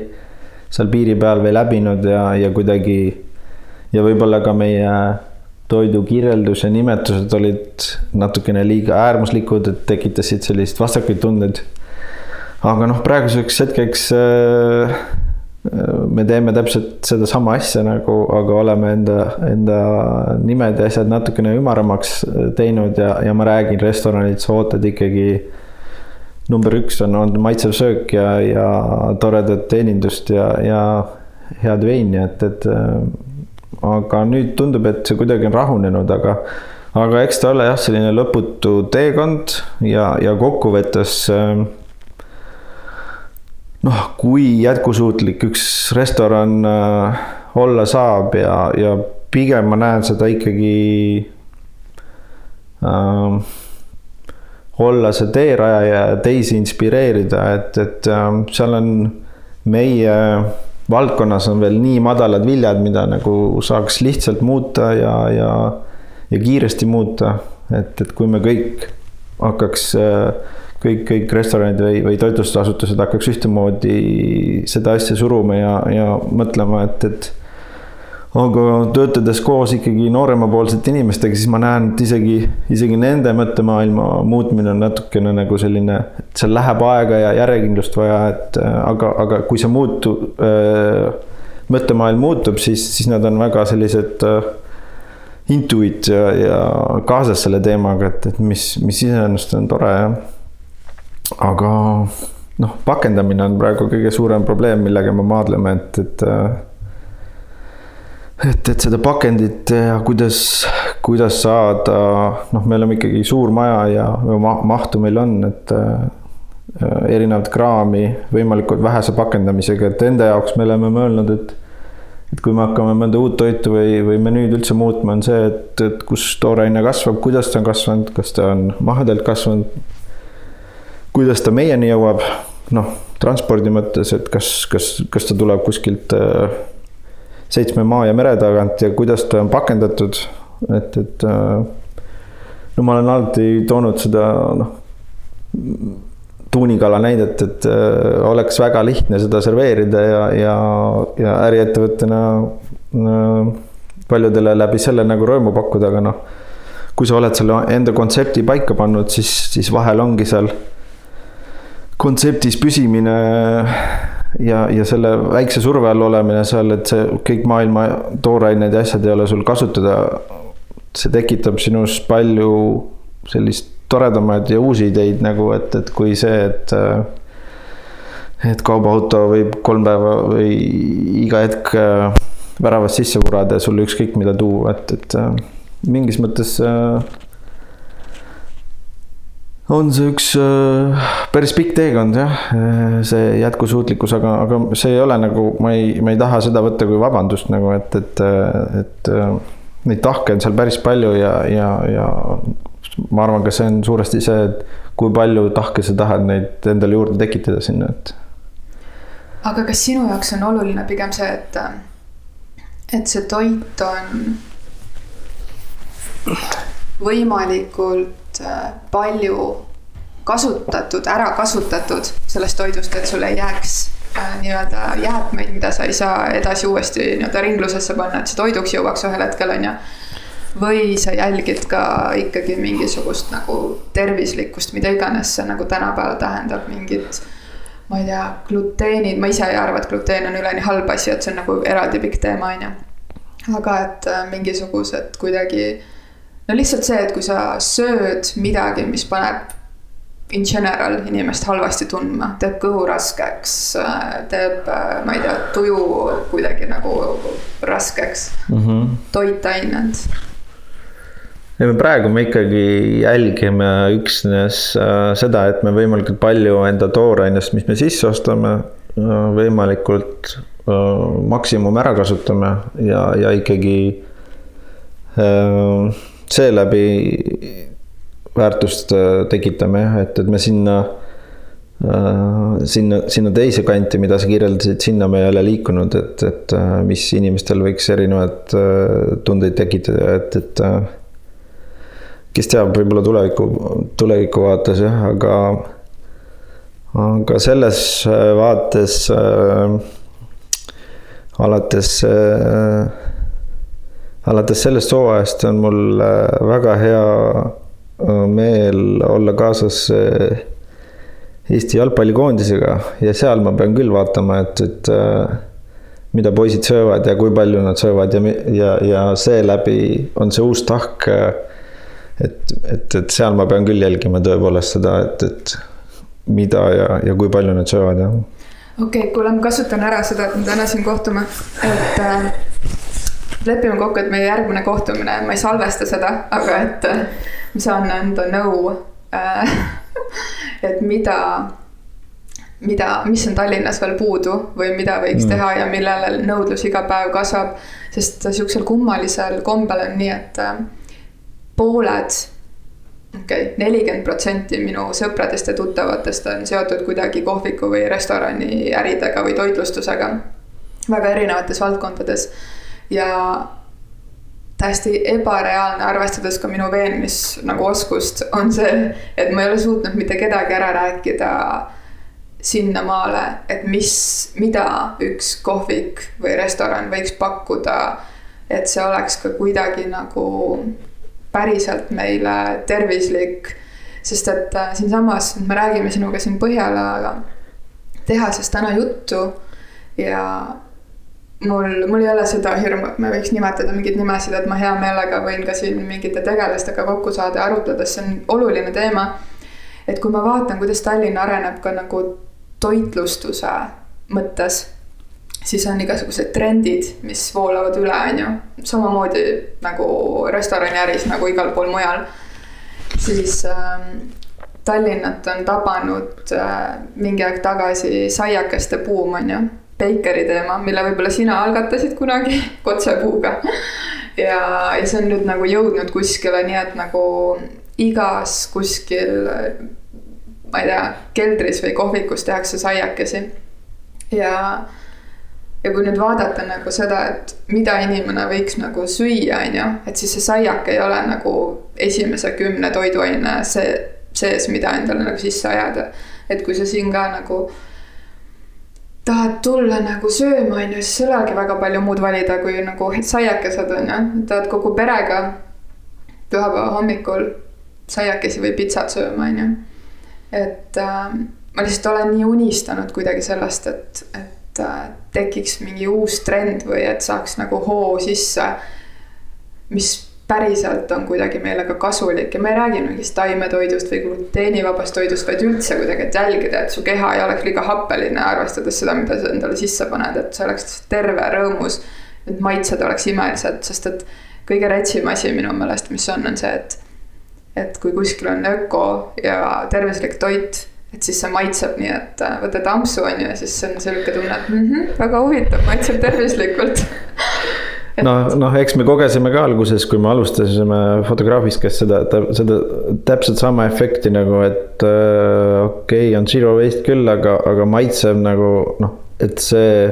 seal piiri peal või läbinud ja, ja kuidagi ja võib-olla ka meie toidu kirjeldus ja nimetused olid natukene liiga äärmuslikud, et tekitasid sellist vastakaid tundeid. aga noh, praeguseks hetkeks äh, me teeme täpselt sedasama asja nagu, aga oleme enda, enda nimed ja asjad natukene ümaramaks teinud ja, ja ma räägin restoranides ootad ikkagi. number üks on, on maitsev söök ja, ja toredat teenindust ja, ja head veini, et, et. aga nüüd tundub, et see kuidagi on rahunenud, aga, aga eks ta ole jah, selline lõputu teekond ja, ja kokkuvõttes äh, noh, kui jätkusuutlik üks restoran äh, olla saab ja, ja pigem ma näen seda ikkagi äh, olla see teerajaja ja teisi inspireerida, et, et äh, seal on meie valdkonnas on veel nii madalad viljad, mida nagu saaks lihtsalt muuta ja, ja, ja kiiresti muuta. et, et kui me kõik hakkaks äh, kõik, kõik restoranid või, või toitlustusasutused hakkaks ühtemoodi seda asja suruma ja, ja mõtlema, et, et aga töötades koos ikkagi nooremapoolsete inimestega, siis ma näen, et isegi, isegi nende mõttemaailma muutmine on natukene nagu selline, et seal läheb aega ja järjekindlust vaja, et aga, aga kui see muutu- äh,, mõttemaailm muutub, siis, siis nad on väga sellised äh, intuit ja, ja kaasas selle teemaga, et, et mis, mis iseenesest on tore, jah aga noh, pakendamine on praegu kõige suurem probleem, millega me maadleme, et, et et, et seda pakendit ja kuidas, kuidas saada, noh, me oleme ikkagi suur maja ja ma, mahtu meil on, et äh, erinevat kraami võimalikult vähese pakendamisega, et enda jaoks me oleme mõelnud, et et kui me hakkame mõnda uut toitu või, või menüüd üldse muutma, on see, et, et kus tooraine kasvab, kuidas ta on kasvanud, kas ta on mahedalt kasvanud, kuidas ta meieni jõuab, noh, transpordi mõttes, et kas, kas, kas ta tuleb kuskilt äh, seitsme maa ja mere tagant ja kuidas ta on pakendatud, et, et äh, no ma olen alati toonud seda, noh, tuunikala näidet, et äh, oleks väga lihtne seda serveerida ja, ja, ja äriettevõttena äh, paljudele läbi selle nagu rõõmu pakkuda, aga noh, kui sa oled selle enda kontsepti paika pannud, siis, siis vahel ongi seal kontseptis püsimine ja, ja selle väikse surve all olemine seal, et see kõik maailma toorained ja asjad ei ole sul kasutada. see tekitab sinus palju sellist toredamaid ja uusi ideid nagu, et, et kui see, et et kaubaauto võib kolm päeva või iga hetk väravast sisse vurada ja sulle ükskõik mida tuua, et, et mingis mõttes äh, on see üks äh, päris pikk teekond jah, äh, see jätkusuutlikkus, aga, aga see ei ole nagu, ma ei, ma ei taha seda võtta kui vabandust nagu, et, et, et neid tahke on seal päris palju ja, ja, ja ma arvan, ka see on suuresti see, et kui palju tahke sa tahad neid endale juurde tekitada sinna, et. aga kas sinu jaoks on oluline pigem see, et, et see toit on võimalikult äh, palju kasutatud, ära kasutatud sellest toidust, et sul ei jääks äh, nii-öelda jäätmeid, mida sa ei saa edasi uuesti nii-öelda ringlusesse panna, et see toiduks jõuaks ühel hetkel, on ju. või sa jälgid ka ikkagi mingisugust nagu tervislikkust, mida iganes see nagu tänapäeval tähendab, mingit ma ei tea, gluteenid, ma ise ei arva, et gluteen on üleni halb asi, et see on nagu eraldi pikk teema, on ju. aga et äh, mingisugused kuidagi no lihtsalt see, et kui sa sööd midagi, mis paneb in general inimest halvasti tundma, teeb kõhu raskeks, teeb, ma ei tea, tuju kuidagi nagu raskeks mm. -hmm. toitained. ja me praegu me ikkagi jälgime üksnes äh, seda, et me võimalikult palju enda toorainest, mis me sisse ostame äh,, võimalikult äh, maksimum ära kasutame ja, ja ikkagi äh, seeläbi väärtust äh, tekitame jah, et, et me sinna äh, sinna, sinna teise kanti, mida sa kirjeldasid, sinna me ei ole liikunud, et, et äh, mis inimestel võiks erinevaid tundeid tekitada, et, et kes teab, võib-olla tuleviku, tuleviku vaates jah, aga aga selles vaates äh, alates äh, alates sellest hooajast on mul äh, väga hea äh, meel olla kaasas äh, Eesti jalgpallikoondisega ja seal ma pean küll vaatama, et, et mida poisid söövad ja kui palju nad söövad ja, ja, ja seeläbi on see uus tahk. et, et, et seal ma pean küll jälgima tõepoolest seda, et, et mida ja, ja kui palju nad söövad ja. okei okay,, kuule, ma kasutan ära seda, et me täna siin kohtume, et äh, lepime kokku, et meie järgmine kohtumine, ma ei salvesta seda, aga et äh, ma saan anda nõu äh,. et mida, mida, mis on Tallinnas veel puudu või mida võiks mm. teha ja millele nõudlus iga päev kasvab. sest sihukesel kummalisel kombel on nii, et äh, pooled okei okay,, nelikümmend protsenti minu sõpradest ja tuttavatest on seotud kuidagi kohviku või restorani äridega või toitlustusega. väga erinevates valdkondades ja täiesti ebareaalne, arvestades ka minu veenmis nagu oskust, on see, et ma ei ole suutnud mitte kedagi ära rääkida sinnamaale, et mis, mida üks kohvik või restoran võiks pakkuda. et see oleks ka kuidagi nagu päriselt meile tervislik. sest et äh, siinsamas, me räägime sinuga siin Põhjala tehases täna juttu ja mul, mul ei ole seda hirmu, et me võiks nimetada mingeid nimesid, et ma hea meelega võin ka siin mingite tegelastega kokku saada ja arutleda, see on oluline teema. et kui ma vaatan, kuidas Tallinn areneb ka nagu toitlustuse mõttes, siis on igasugused trendid, mis voolavad üle, on ju. samamoodi nagu restoraniäris nagu igal pool mujal. siis ähm, Tallinnat on tabanud äh, mingi aeg tagasi saiakeste buum, on ju Bakeri teema, mille võib-olla sina algatasid kunagi kotsepuuga. ja, ja see on nüüd nagu jõudnud kuskile, nii et nagu igas kuskil, ma ei tea, keldris või kohvikus tehakse saiakesi. ja, ja kui nüüd vaadata nagu seda, et mida inimene võiks nagu süüa, on ju, et siis see saiak ei ole nagu esimese kümne toiduaine see, sees, mida endale nagu sisse ajada. et kui sa siin ka nagu tahad tulla nagu sööma, on ju, siis ei olegi väga palju muud valida, kui nagu saiakesed on ju, tahad kogu perega pühapäeva hommikul saiakesi või pitsat sööma, on ju. et äh, ma lihtsalt olen nii unistanud kuidagi sellest, et, et äh, tekiks mingi uus trend või et saaks nagu hoo sisse, mis päriselt on kuidagi meile ka kasulik ja ma ei räägi mingist taimetoidust või gluteenivabast toidust, vaid üldse kuidagi, et jälgida, et su keha ei oleks liiga happeline, arvestades seda, mida sa endale sisse paned, et see oleks terve, rõõmus. et maitsed oleks imelised, sest et kõige retsim asi minu meelest, mis on, on see, et. et kui kuskil on öko ja tervislik toit, et siis see maitseb nii, et äh, võtad ampsu on ju ja siis on sihuke tunne, et mm -hmm, väga huvitav, maitseb tervislikult noh, noh, eks me kogesime ka alguses, kui me alustasime fotograafist, kes seda, seda täpselt sama efekti nagu, et äh, okei okay,, on zero waste küll, aga, aga maitsev nagu noh, et see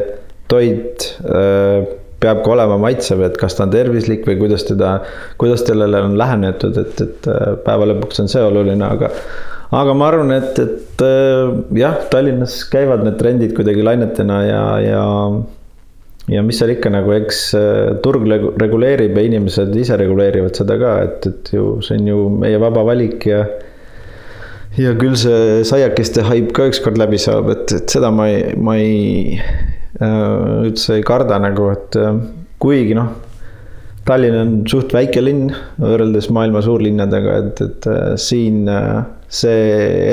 toit äh, peab ka olema maitsev, et kas ta on tervislik või kuidas teda, kuidas sellele on lähenetud, et, et äh, päeva lõpuks on see oluline, aga aga ma arvan, et, et äh, jah, Tallinnas käivad need trendid kuidagi lainetena ja, ja ja mis seal ikka nagu, eks äh, turg reguleerib ja inimesed ise reguleerivad seda ka, et, et ju see on ju meie vaba valik ja. ja küll see saiakeste haip ka ükskord läbi saab, et, et seda ma ei, ma ei äh, üldse ei karda nagu, et äh, kuigi noh. Tallinn on suht väike linn võrreldes maailma suurlinnadega, et, et siin see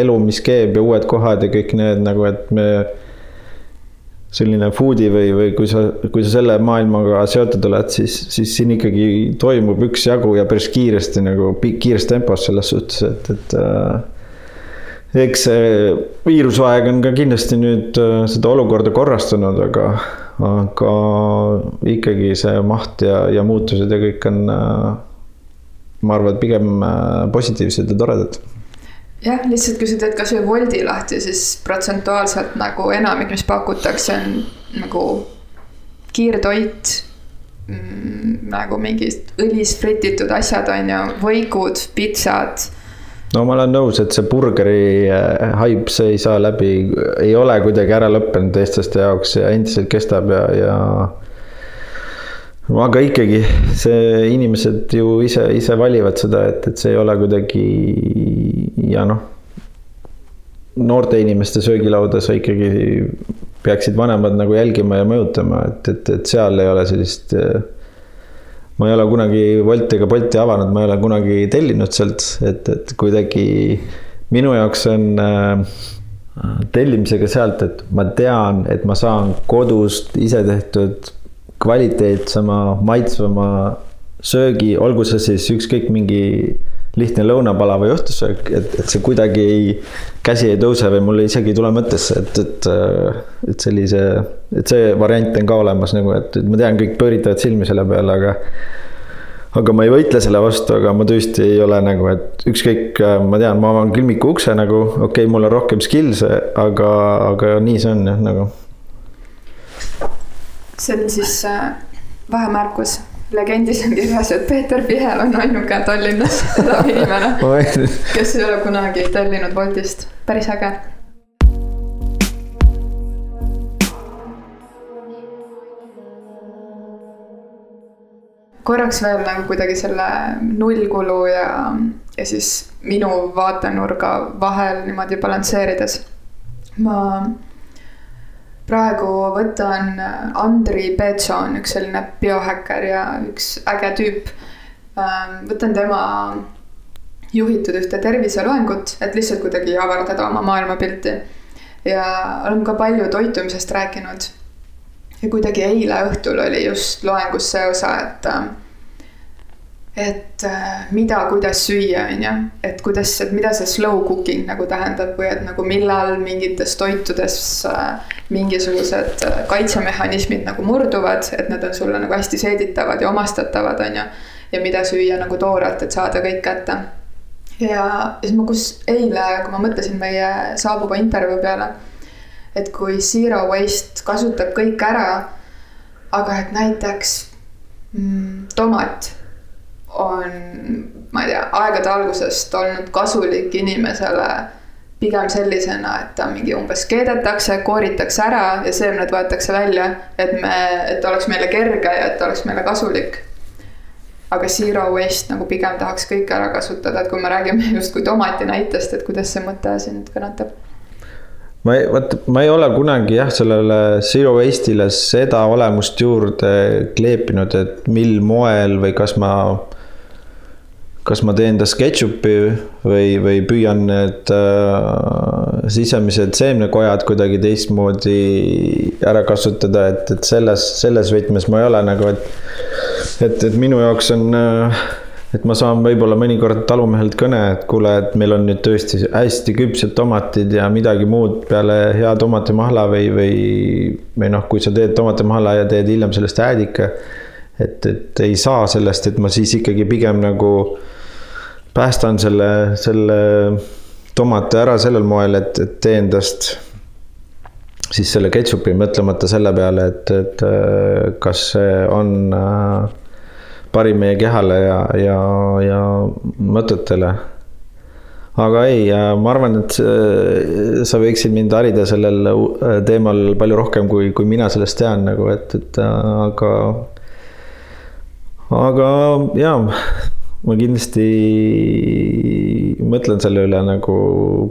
elu, mis keeb ja uued kohad ja kõik need nagu, et me selline food'i või, või kui sa, kui sa selle maailmaga seotud oled, siis, siis siin ikkagi toimub üksjagu ja päris kiiresti nagu kiires tempos selles suhtes, et, et äh, eks see viirusaeg on ka kindlasti nüüd äh, seda olukorda korrastanud, aga, aga ikkagi see maht ja, ja muutused ja kõik on äh,, ma arvan, et pigem äh, positiivsed ja toredad jah, lihtsalt kui sa teed kasvõi Woldi lahti, siis protsentuaalselt nagu enamik, mis pakutakse, on nagu kiirtoit mm,. nagu mingid õlis frititud asjad, on ju, võikud, pitsad no ma olen nõus, et see burgeri haip, see ei saa läbi, ei ole kuidagi ära lõppenud eestlaste jaoks ja endiselt kestab ja, ja aga ikkagi see inimesed ju ise, ise valivad seda, et, et see ei ole kuidagi ja noh. noorte inimeste söögilauda sa ikkagi peaksid vanemad nagu jälgima ja mõjutama, et, et, et seal ei ole sellist. ma ei ole kunagi Wolti ega Bolti avanud, ma ei ole kunagi tellinud sealt, et, et kuidagi minu jaoks on äh, tellimisega sealt, et ma tean, et ma saan kodust ise tehtud kvaliteetsema, maitsvama söögi, olgu see siis ükskõik mingi lihtne lõunapala või õhtusöök, et, et see kuidagi ei, käsi ei tõuse või mul isegi ei tule mõttesse, et, et, et sellise, et see variant on ka olemas nagu, et, ma tean, kõik pööritavad silmi selle peale, aga aga ma ei võitle selle vastu, aga ma tõesti ei ole nagu, et ükskõik, ma tean, ma avan külmiku ukse nagu, okei okay,, mul on rohkem skills'e, aga, aga nii see on jah, nagu see on siis äh, vahemärkus legendis on kirjas, et Peeter Pihel on ainuke Tallinnas elav inimene, kes ei ole kunagi tellinud Woltist, päris äge. korraks veel nagu kuidagi selle nullkulu ja, ja siis minu vaatenurga vahel niimoodi balansseerides. ma praegu võtan äh, Andri Peetso on üks selline biohäkker ja üks äge tüüp. Ähm, võtan tema juhitud ühte terviseloengut, et lihtsalt kuidagi avardada oma maailmapilti. ja olen ka palju toitumisest rääkinud. ja kuidagi eile õhtul oli just loengus see osa, et äh, et äh, mida, kuidas süüa, on ju, et kuidas, et mida see slow cooking nagu tähendab või et nagu millal mingites toitudes äh, mingisugused äh, kaitsemehhanismid nagu murduvad, et nad on sulle nagu hästi seeditavad ja omastatavad, on ju. ja mida süüa nagu toorelt, et saada kõik kätte. ja siis ma, kus eile, kui ma mõtlesin meie saabuva intervjuu peale, et kui zero waste kasutab kõik ära, aga et näiteks mm, tomat on, ma ei tea, aegade algusest olnud kasulik inimesele pigem sellisena, et ta mingi umbes keedetakse, kooritakse ära ja seemned võetakse välja, et me, et oleks meile kerge ja et oleks meile kasulik. aga zero waste nagu pigem tahaks kõike ära kasutada, et kui me räägime justkui tomati näitest, et kuidas see mõte sind kõnetab? ma ei, vot ma ei ole kunagi jah, sellele zero waste'ile seda olemust juurde kleepinud, et mil moel või kas ma kas ma teen ta SketchUpi või, või püüan need äh, sisemised seemnekojad kuidagi teistmoodi ära kasutada, et, et selles, selles võtmes ma ei ole nagu, et et, et minu jaoks on äh, et ma saan võib-olla mõnikord talumehelt kõne, et kuule, et meil on nüüd tõesti hästi küpsed tomatid ja midagi muud peale hea tomatimahla või, või, või noh, kui sa teed tomatimahla ja teed hiljem sellest äädika. et, et ei saa sellest, et ma siis ikkagi pigem nagu päästan selle, selle tomate ära sellel moel, et, et teen tast siis selle ketšupi mõtlemata selle peale, et, et äh, kas see on äh, parim meie kehale ja, ja, ja mõtetele. aga ei, ma arvan, et äh, sa võiksid mind harida sellel teemal palju rohkem, kui, kui mina sellest tean nagu, et, et aga, aga jaa ma kindlasti mõtlen selle üle nagu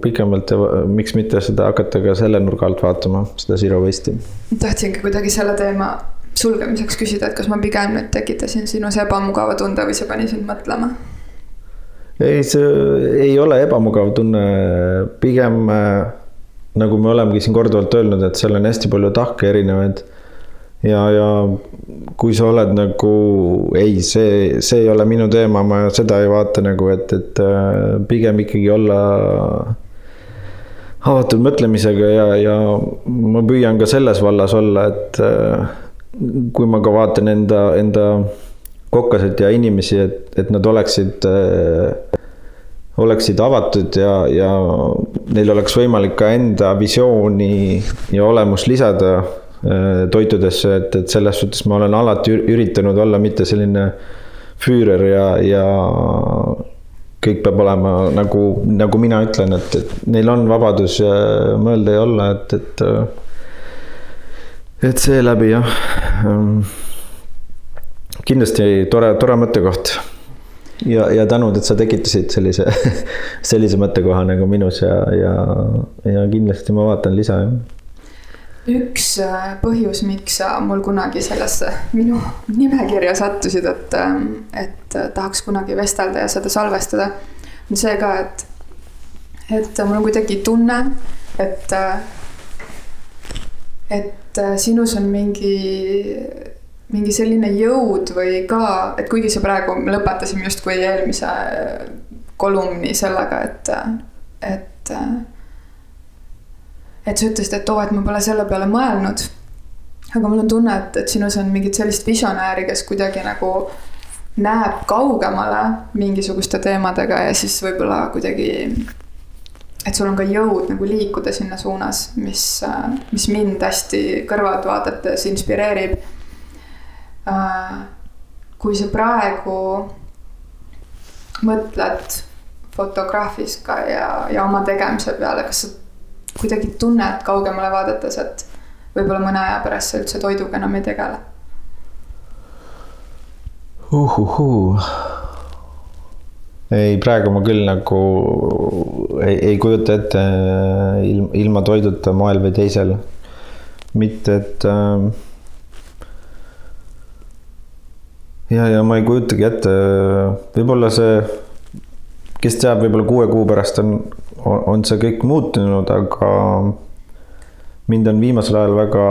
pikemalt ja miks mitte seda hakata ka selle nurga alt vaatama, seda zero waste'i. tahtsingi kuidagi selle teema sulgemiseks küsida, et kas ma pigem nüüd tekitasin sinus ebamugava tunde või see pani sind mõtlema? ei, see ei ole ebamugav tunne, pigem nagu me olemegi siin korduvalt öelnud, et seal on hästi palju tahke erinevaid ja, ja kui sa oled nagu ei, see, see ei ole minu teema, ma seda ei vaata nagu, et, et äh, pigem ikkagi olla avatud mõtlemisega ja, ja ma püüan ka selles vallas olla, et äh, kui ma ka vaatan enda, enda kokkasid ja inimesi, et, et nad oleksid äh, oleksid avatud ja, ja neil oleks võimalik ka enda visiooni ja olemust lisada toitudesse, et, et selles suhtes ma olen alati üritanud olla mitte selline füürer ja, ja kõik peab olema nagu, nagu mina ütlen, et, et neil on vabadus mõelda ja olla, et, et et seeläbi jah, ähm, kindlasti tore, tore mõttekoht. ja, ja tänud, et sa tekitasid sellise, sellise mõttekoha nagu minus ja, ja, ja kindlasti ma vaatan lisa, jah üks äh, põhjus, miks sa mul kunagi sellesse minu nimekirja sattusid, et, ähm, et äh, tahaks kunagi vestelda ja seda salvestada, on see ka, et, et mul on kuidagi tunne, et, äh, et sinus on mingi, mingi selline jõud või ka, et kuigi sa praegu, me lõpetasime justkui eelmise kolumni sellega, et, et et sa ütlesid, et oo, et ma pole selle peale mõelnud. aga mul on tunne, et, et sinus on mingit sellist visionääri, kes kuidagi nagu näeb kaugemale mingisuguste teemadega ja siis võib-olla kuidagi. et sul on ka jõud nagu liikuda sinna suunas, mis, mis mind hästi kõrvalt vaadates inspireerib. kui sa praegu mõtled fotograafika ja, ja oma tegemise peale, kas sa kuidagi tunned kaugemale vaadates, et võib-olla mõne aja pärast sa üldse toiduga enam ei tegele uhuhuu. ei, praegu ma küll nagu ei, ei kujuta ette ilma, ilma toiduta moel või teisel. mitte, et äh, ja, ja ma ei kujutagi ette, võib-olla see, kes teab, võib-olla kuue kuu pärast on on see kõik muutunud, aga mind on viimasel ajal väga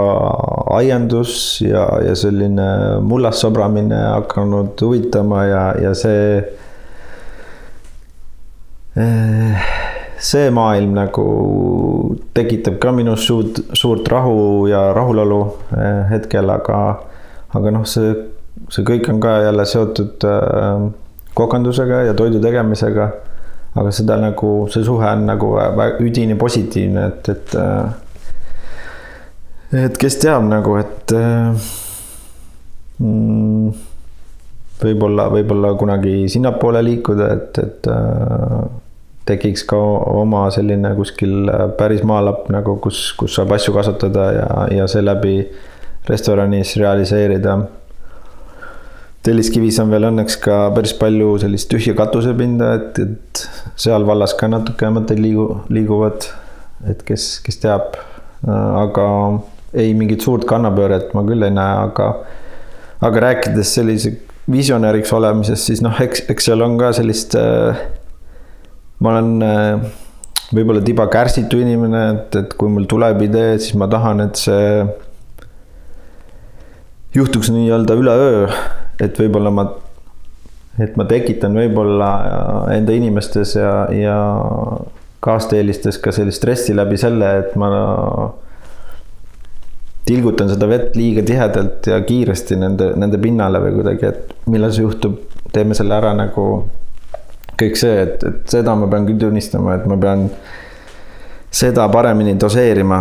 aiandus ja, ja selline mullas sobramine hakanud huvitama ja, ja see. Eh, see maailm nagu tekitab ka minus suurt, suurt rahu ja rahulolu eh, hetkel, aga, aga noh, see, see kõik on ka jälle seotud eh, kokandusega ja toidu tegemisega aga seda nagu, see suhe on nagu üdini positiivne, et, et. Äh, et kes teab nagu, et äh, mm, võib-olla, võib-olla kunagi sinnapoole liikuda, et, et äh, tekiks ka oma selline kuskil päris maalapp nagu, kus, kus saab asju kasutada ja, ja seeläbi restoranis realiseerida. Telliskivis on veel õnneks ka päris palju sellist tühja katusepinda, et, et seal vallas ka natuke mõtted liigu, liiguvad. et kes, kes teab, aga ei mingit suurt kannapööret ma küll ei näe, aga, aga rääkides sellise visionääriks olemisest, siis noh, eks, eks seal on ka sellist äh, ma olen äh, võib-olla tiba kärsitu inimene, et, et kui mul tuleb idee, siis ma tahan, et see juhtuks nii-öelda üleöö, et võib-olla ma, et ma tekitan võib-olla enda inimestes ja, ja kaasteelistes ka sellist stressi läbi selle, et ma tilgutan seda vett liiga tihedalt ja kiiresti nende, nende pinnale või kuidagi, et millal see juhtub, teeme selle ära nagu kõik see, et, et seda ma pean küll tunnistama, et ma pean seda paremini doseerima,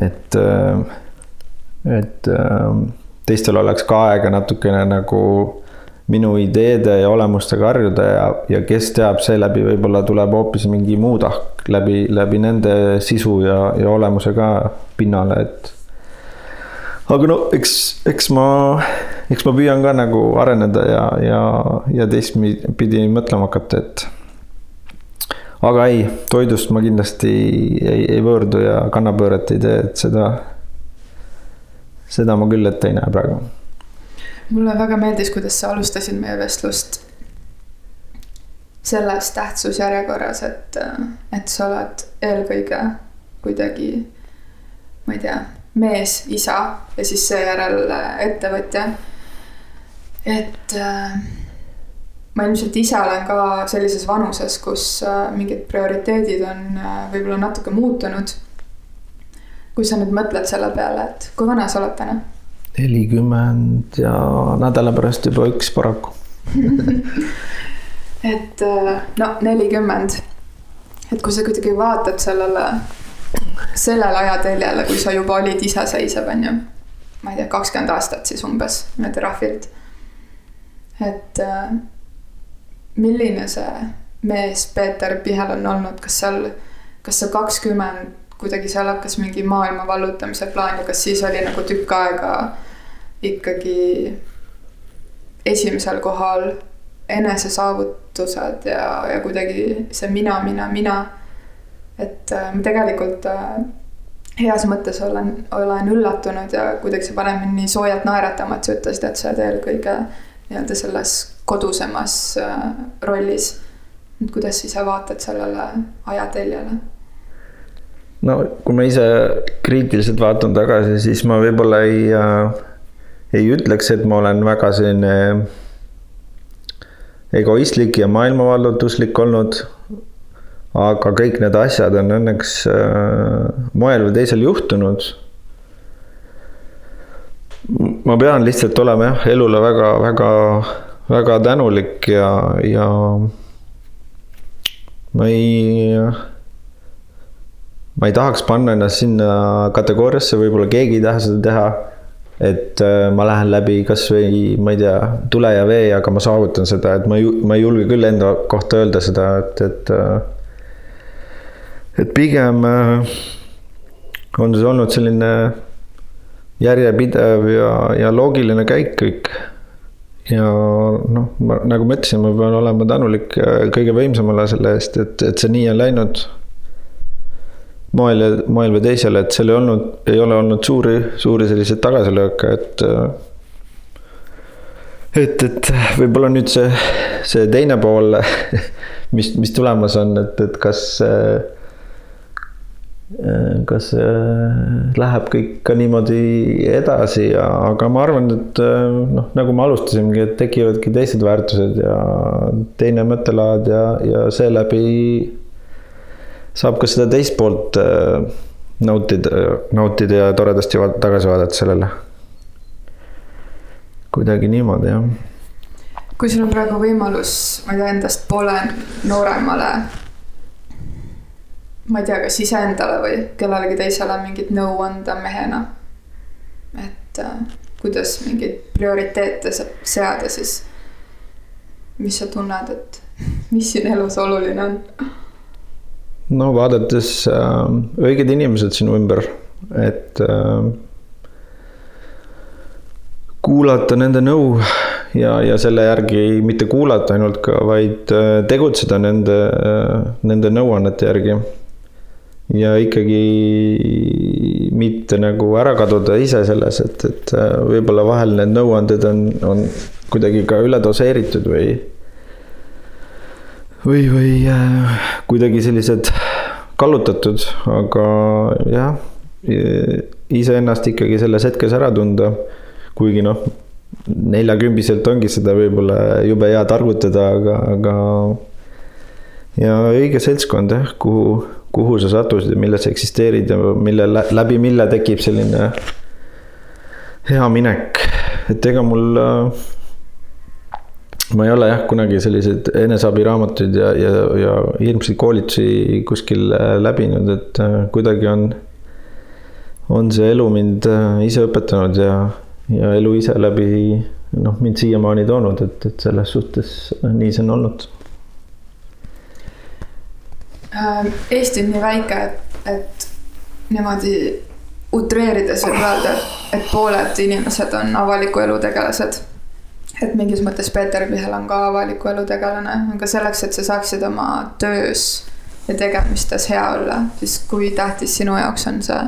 et, et teistel oleks ka aega natukene nagu minu ideede ja olemustega harjuda ja, ja kes teab, seeläbi võib-olla tuleb hoopis mingi muu tahk läbi, läbi nende sisu ja, ja olemuse ka pinnale, et aga no eks, eks ma, eks ma püüan ka nagu areneda ja, ja, ja teistpidi mõtlema hakata, et. aga ei, toidust ma kindlasti ei, ei võõrdu ja kannapööret ei tee, et seda, seda ma küll ette ei näe praegu. mulle väga meeldis, kuidas sa alustasid meie vestlust selles tähtsusjärjekorras, et, et sa oled eelkõige kuidagi, ma ei tea mees, isa ja siis seejärel äh, ettevõtja. et äh, ma ilmselt ise olen ka sellises vanuses, kus äh, mingid prioriteedid on äh, võib-olla natuke muutunud. Kui sa nüüd mõtled selle peale, et kui vana sa oled täna? nelikümmend ja nädala pärast juba üks paraku et äh, no nelikümmend, et kui sa kuidagi vaatad sellele sellele ajateljele, kui sa juba olid iseseisev, on ju. ma ei tea, kakskümmend aastat siis umbes niimoodi rahvilt. et äh, milline see mees Peeter Pihel on olnud, kas seal, kas see kakskümmend kuidagi seal hakkas mingi maailma vallutamise plaan ja kas siis oli nagu tükk aega ikkagi esimesel kohal enesesaavutused ja, ja kuidagi see mina, mina, mina et äh, ma tegelikult äh, heas mõttes olen, olen üllatunud ja kuidagi see paneb mind nii soojalt naeratama, et sa ütlesid, et sa oled eelkõige nii-öelda selles kodusemas äh, rollis. et kuidas sa ise vaatad sellele ajateljele? No kui ma ise kriitiliselt vaatan tagasi, siis ma võib-olla ei äh,, ei ütleks, et ma olen väga selline egoistlik ja maailmavallutuslik olnud aga kõik need asjad on õnneks äh, moel või teisel juhtunud. ma pean lihtsalt olema jah, elule väga-väga, väga tänulik ja, ja ma ei, ma ei tahaks panna ennast sinna kategooriasse, võib-olla keegi ei taha seda teha et äh, ma lähen läbi kasvõi, ma ei tea, tule ja vee, aga ma saavutan seda, et ma ei, ma ei julge küll enda kohta öelda seda, et, et äh, et pigem äh, on see olnud selline järjepidev ja, ja loogiline käik kõik. ja noh, ma nagu ma ütlesin, ma pean olema tänulik kõige võimsamale selle eest, et, et see nii on läinud. Moel ja, moel või teisel, et seal ei olnud, ei ole olnud suuri, suuri selliseid tagasilööke, et äh, et, et võib-olla nüüd see, see teine pool, mis, mis tulemas on, et, et kas äh, Äh, kas äh, läheb kõik ka niimoodi edasi ja, aga ma arvan, et noh, nagu me alustasimegi, et tekivadki teised väärtused ja teine mõttelaad ja, ja seeläbi saab ka seda teist poolt nautida, nautida ja toredasti tagasi vaadata sellele. kuidagi niimoodi, jah. kui sul on praegu võimalus, ma ei tea, endast poole nooremale ma ei tea, kas iseendale või kellelegi teisele mingit nõu anda mehena. et äh, kuidas mingeid prioriteete seada siis. mis sa tunned, et mis siin elus oluline on? No vaadates äh, õiged inimesed sinu ümber, et äh, kuulata nende nõu ja, ja selle järgi mitte kuulata ainult ka, vaid äh, tegutseda nende, äh, nende nõuannete järgi. ja ikkagi mitte nagu ära kaduda ise selles, et, et äh, võib-olla vahel need nõuanded on, on kuidagi ka üle doseeritud või või, või äh, kuidagi sellised kallutatud, aga jah, iseennast ikkagi selles hetkes ära tunda. kuigi noh, neljakümbiselt ongi seda võib-olla jube hea targutada, aga, aga. ja õige seltskond jah, kuhu, kuhu sa sattusid ja milles sa eksisteerid ja mille läbi, mille tekib selline hea minek, et ega mul äh, ma ei ole jah, kunagi selliseid eneseabiraamatuid ja, ja, ja hirmsaid koolitusi kuskil äh, läbinud, et äh, kuidagi on, on see elu mind äh, ise õpetanud ja, ja elu ise läbi noh, mind siiamaani toonud, et, et selles suhtes nii see on olnud. Eesti on nii väike, et, et niimoodi utreerides võib öelda, et pooled inimesed on avaliku elu tegelased et mingis mõttes Peeter Pihel on ka avaliku elu tegelane, aga selleks, et sa saaksid oma töös ja tegemistes hea olla, siis kui tähtis sinu jaoks on see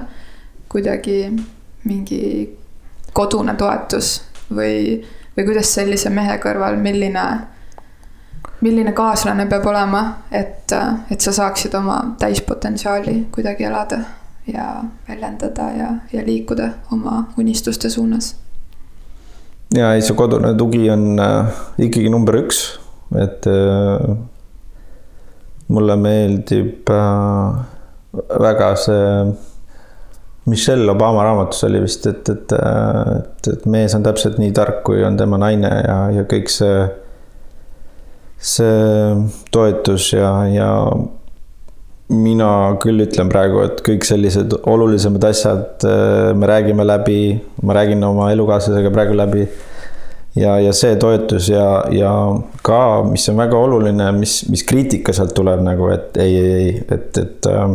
kuidagi mingi kodune toetus või, või kuidas sellise mehe kõrval, milline, milline kaaslane peab olema, et, et sa saaksid oma täispotentsiaali kuidagi elada ja väljendada ja, ja liikuda oma unistuste suunas ja ei, see kodune tugi on äh, ikkagi number üks, et äh, mulle meeldib äh, väga see Michelle Obama raamatus oli vist, et, et, et, et mees on täpselt nii tark, kui on tema naine ja, ja kõik see, see toetus ja, ja mina küll ütlen praegu, et kõik sellised olulisemad asjad äh, me räägime läbi, ma räägin oma elukaaslasega praegu läbi. ja, ja see toetus ja, ja ka, mis on väga oluline, mis, mis kriitika sealt tuleb nagu, et ei, ei, ei, et, et äh,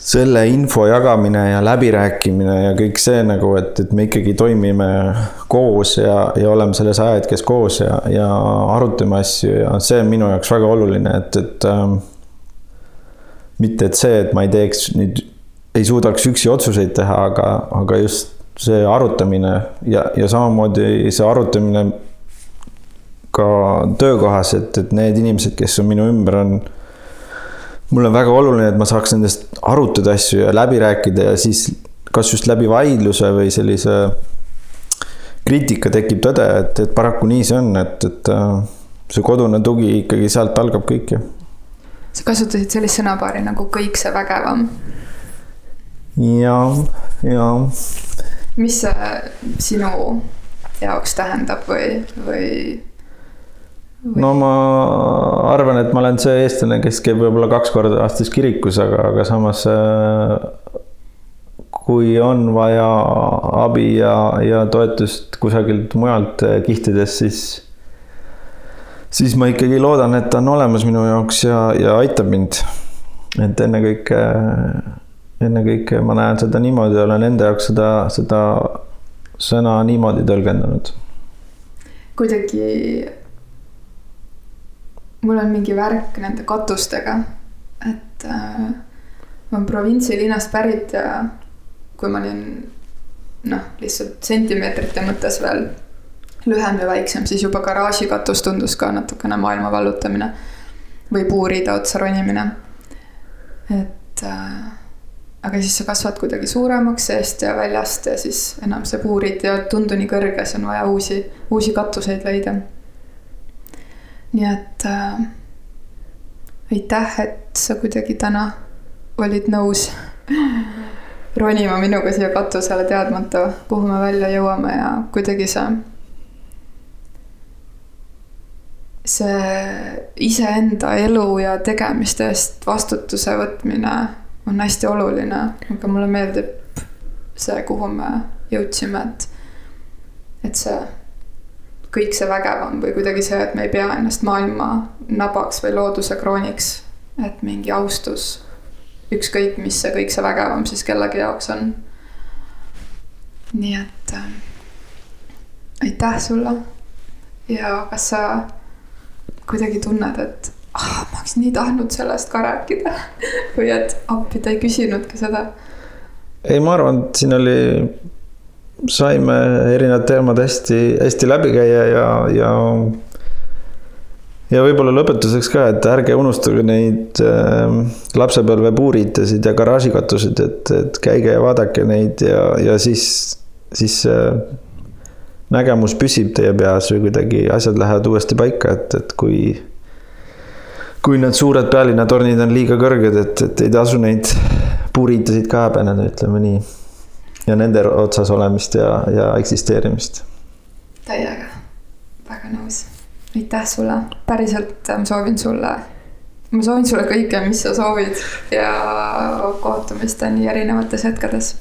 selle info jagamine ja läbirääkimine ja kõik see nagu, et, et me ikkagi toimime koos ja, ja oleme selles ajahetkes koos ja, ja arutame asju ja see on minu jaoks väga oluline, et, et ähm, mitte et see, et ma ei teeks nüüd, ei suudaks üksi otsuseid teha, aga, aga just see arutamine ja, ja samamoodi see arutamine ka töökohas, et, et need inimesed, kes on minu ümber, on. mul on väga oluline, et ma saaks nendest arutada asju ja läbi rääkida ja siis kas just läbi vaidluse või sellise kriitika tekib tõde, et, et paraku nii see on, et, et äh, see kodune tugi ikkagi sealt algab kõik ju sa kasutasid sellist sõnapaari nagu kõik see vägevam. ja, ja. mis see sinu jaoks tähendab või, või, või...? no ma arvan, et ma olen see eestlane, kes käib võib-olla kaks korda aastas kirikus, aga, aga samas äh, kui on vaja abi ja, ja toetust kusagilt mujalt äh, kihtides, siis siis ma ikkagi loodan, et ta on olemas minu jaoks ja, ja aitab mind. et ennekõike, ennekõike ma näen seda niimoodi, olen enda jaoks seda, seda sõna niimoodi tõlgendanud. kuidagi mul on mingi värk nende katustega, et äh, ma olen provintsilinnast pärit ja kui ma olin noh, lihtsalt sentimeetrite mõttes veel lühem ja väiksem, siis juba garaažikatus tundus ka natukene maailma vallutamine või puuriide otsa ronimine. et äh, aga siis sa kasvad kuidagi suuremaks seest ja väljast ja siis enam see puurid ei tundu nii kõrge, siis on vaja uusi, uusi katuseid leida. nii et äh, aitäh, et sa kuidagi täna olid nõus ronima minuga siia katusele, teadmata, kuhu me välja jõuame ja kuidagi sa see iseenda elu ja tegemiste eest vastutuse võtmine on hästi oluline, aga mulle meeldib see, kuhu me jõudsime, et, et see kõik see vägevam või kuidagi see, et me ei pea ennast maailma nabaks või looduse krooniks. et mingi austus, ükskõik, mis see kõik see vägevam siis kellegi jaoks on. nii et äh, aitäh sulle ja kas sa kuidagi tunned, et ah, ma oleks nii tahtnud sellest ka rääkida või et appi ta ei küsinudki seda? ei, ma arvan, et siin oli, saime erinevad teemad hästi, hästi läbi käia ja, ja ja võib-olla lõpetuseks ka, et ärge unustage neid äh, lapsepõlvepuuritasid ja garaažikatusid, et, et käige ja vaadake neid ja, ja siis, siis äh, nägemus püsib teie peas või kuidagi asjad lähevad uuesti paika, et, et kui kui need suured pealinnatornid on liiga kõrged, et, et ei tasu neid puuritasid ka häbeneda, ütleme nii. ja nende otsas olemist ja, ja eksisteerimist. täiega, väga nõus aitäh sulle, päriselt ma soovin sulle, ma soovin sulle kõike, mis sa soovid ja kohtumisteni erinevates hetkedes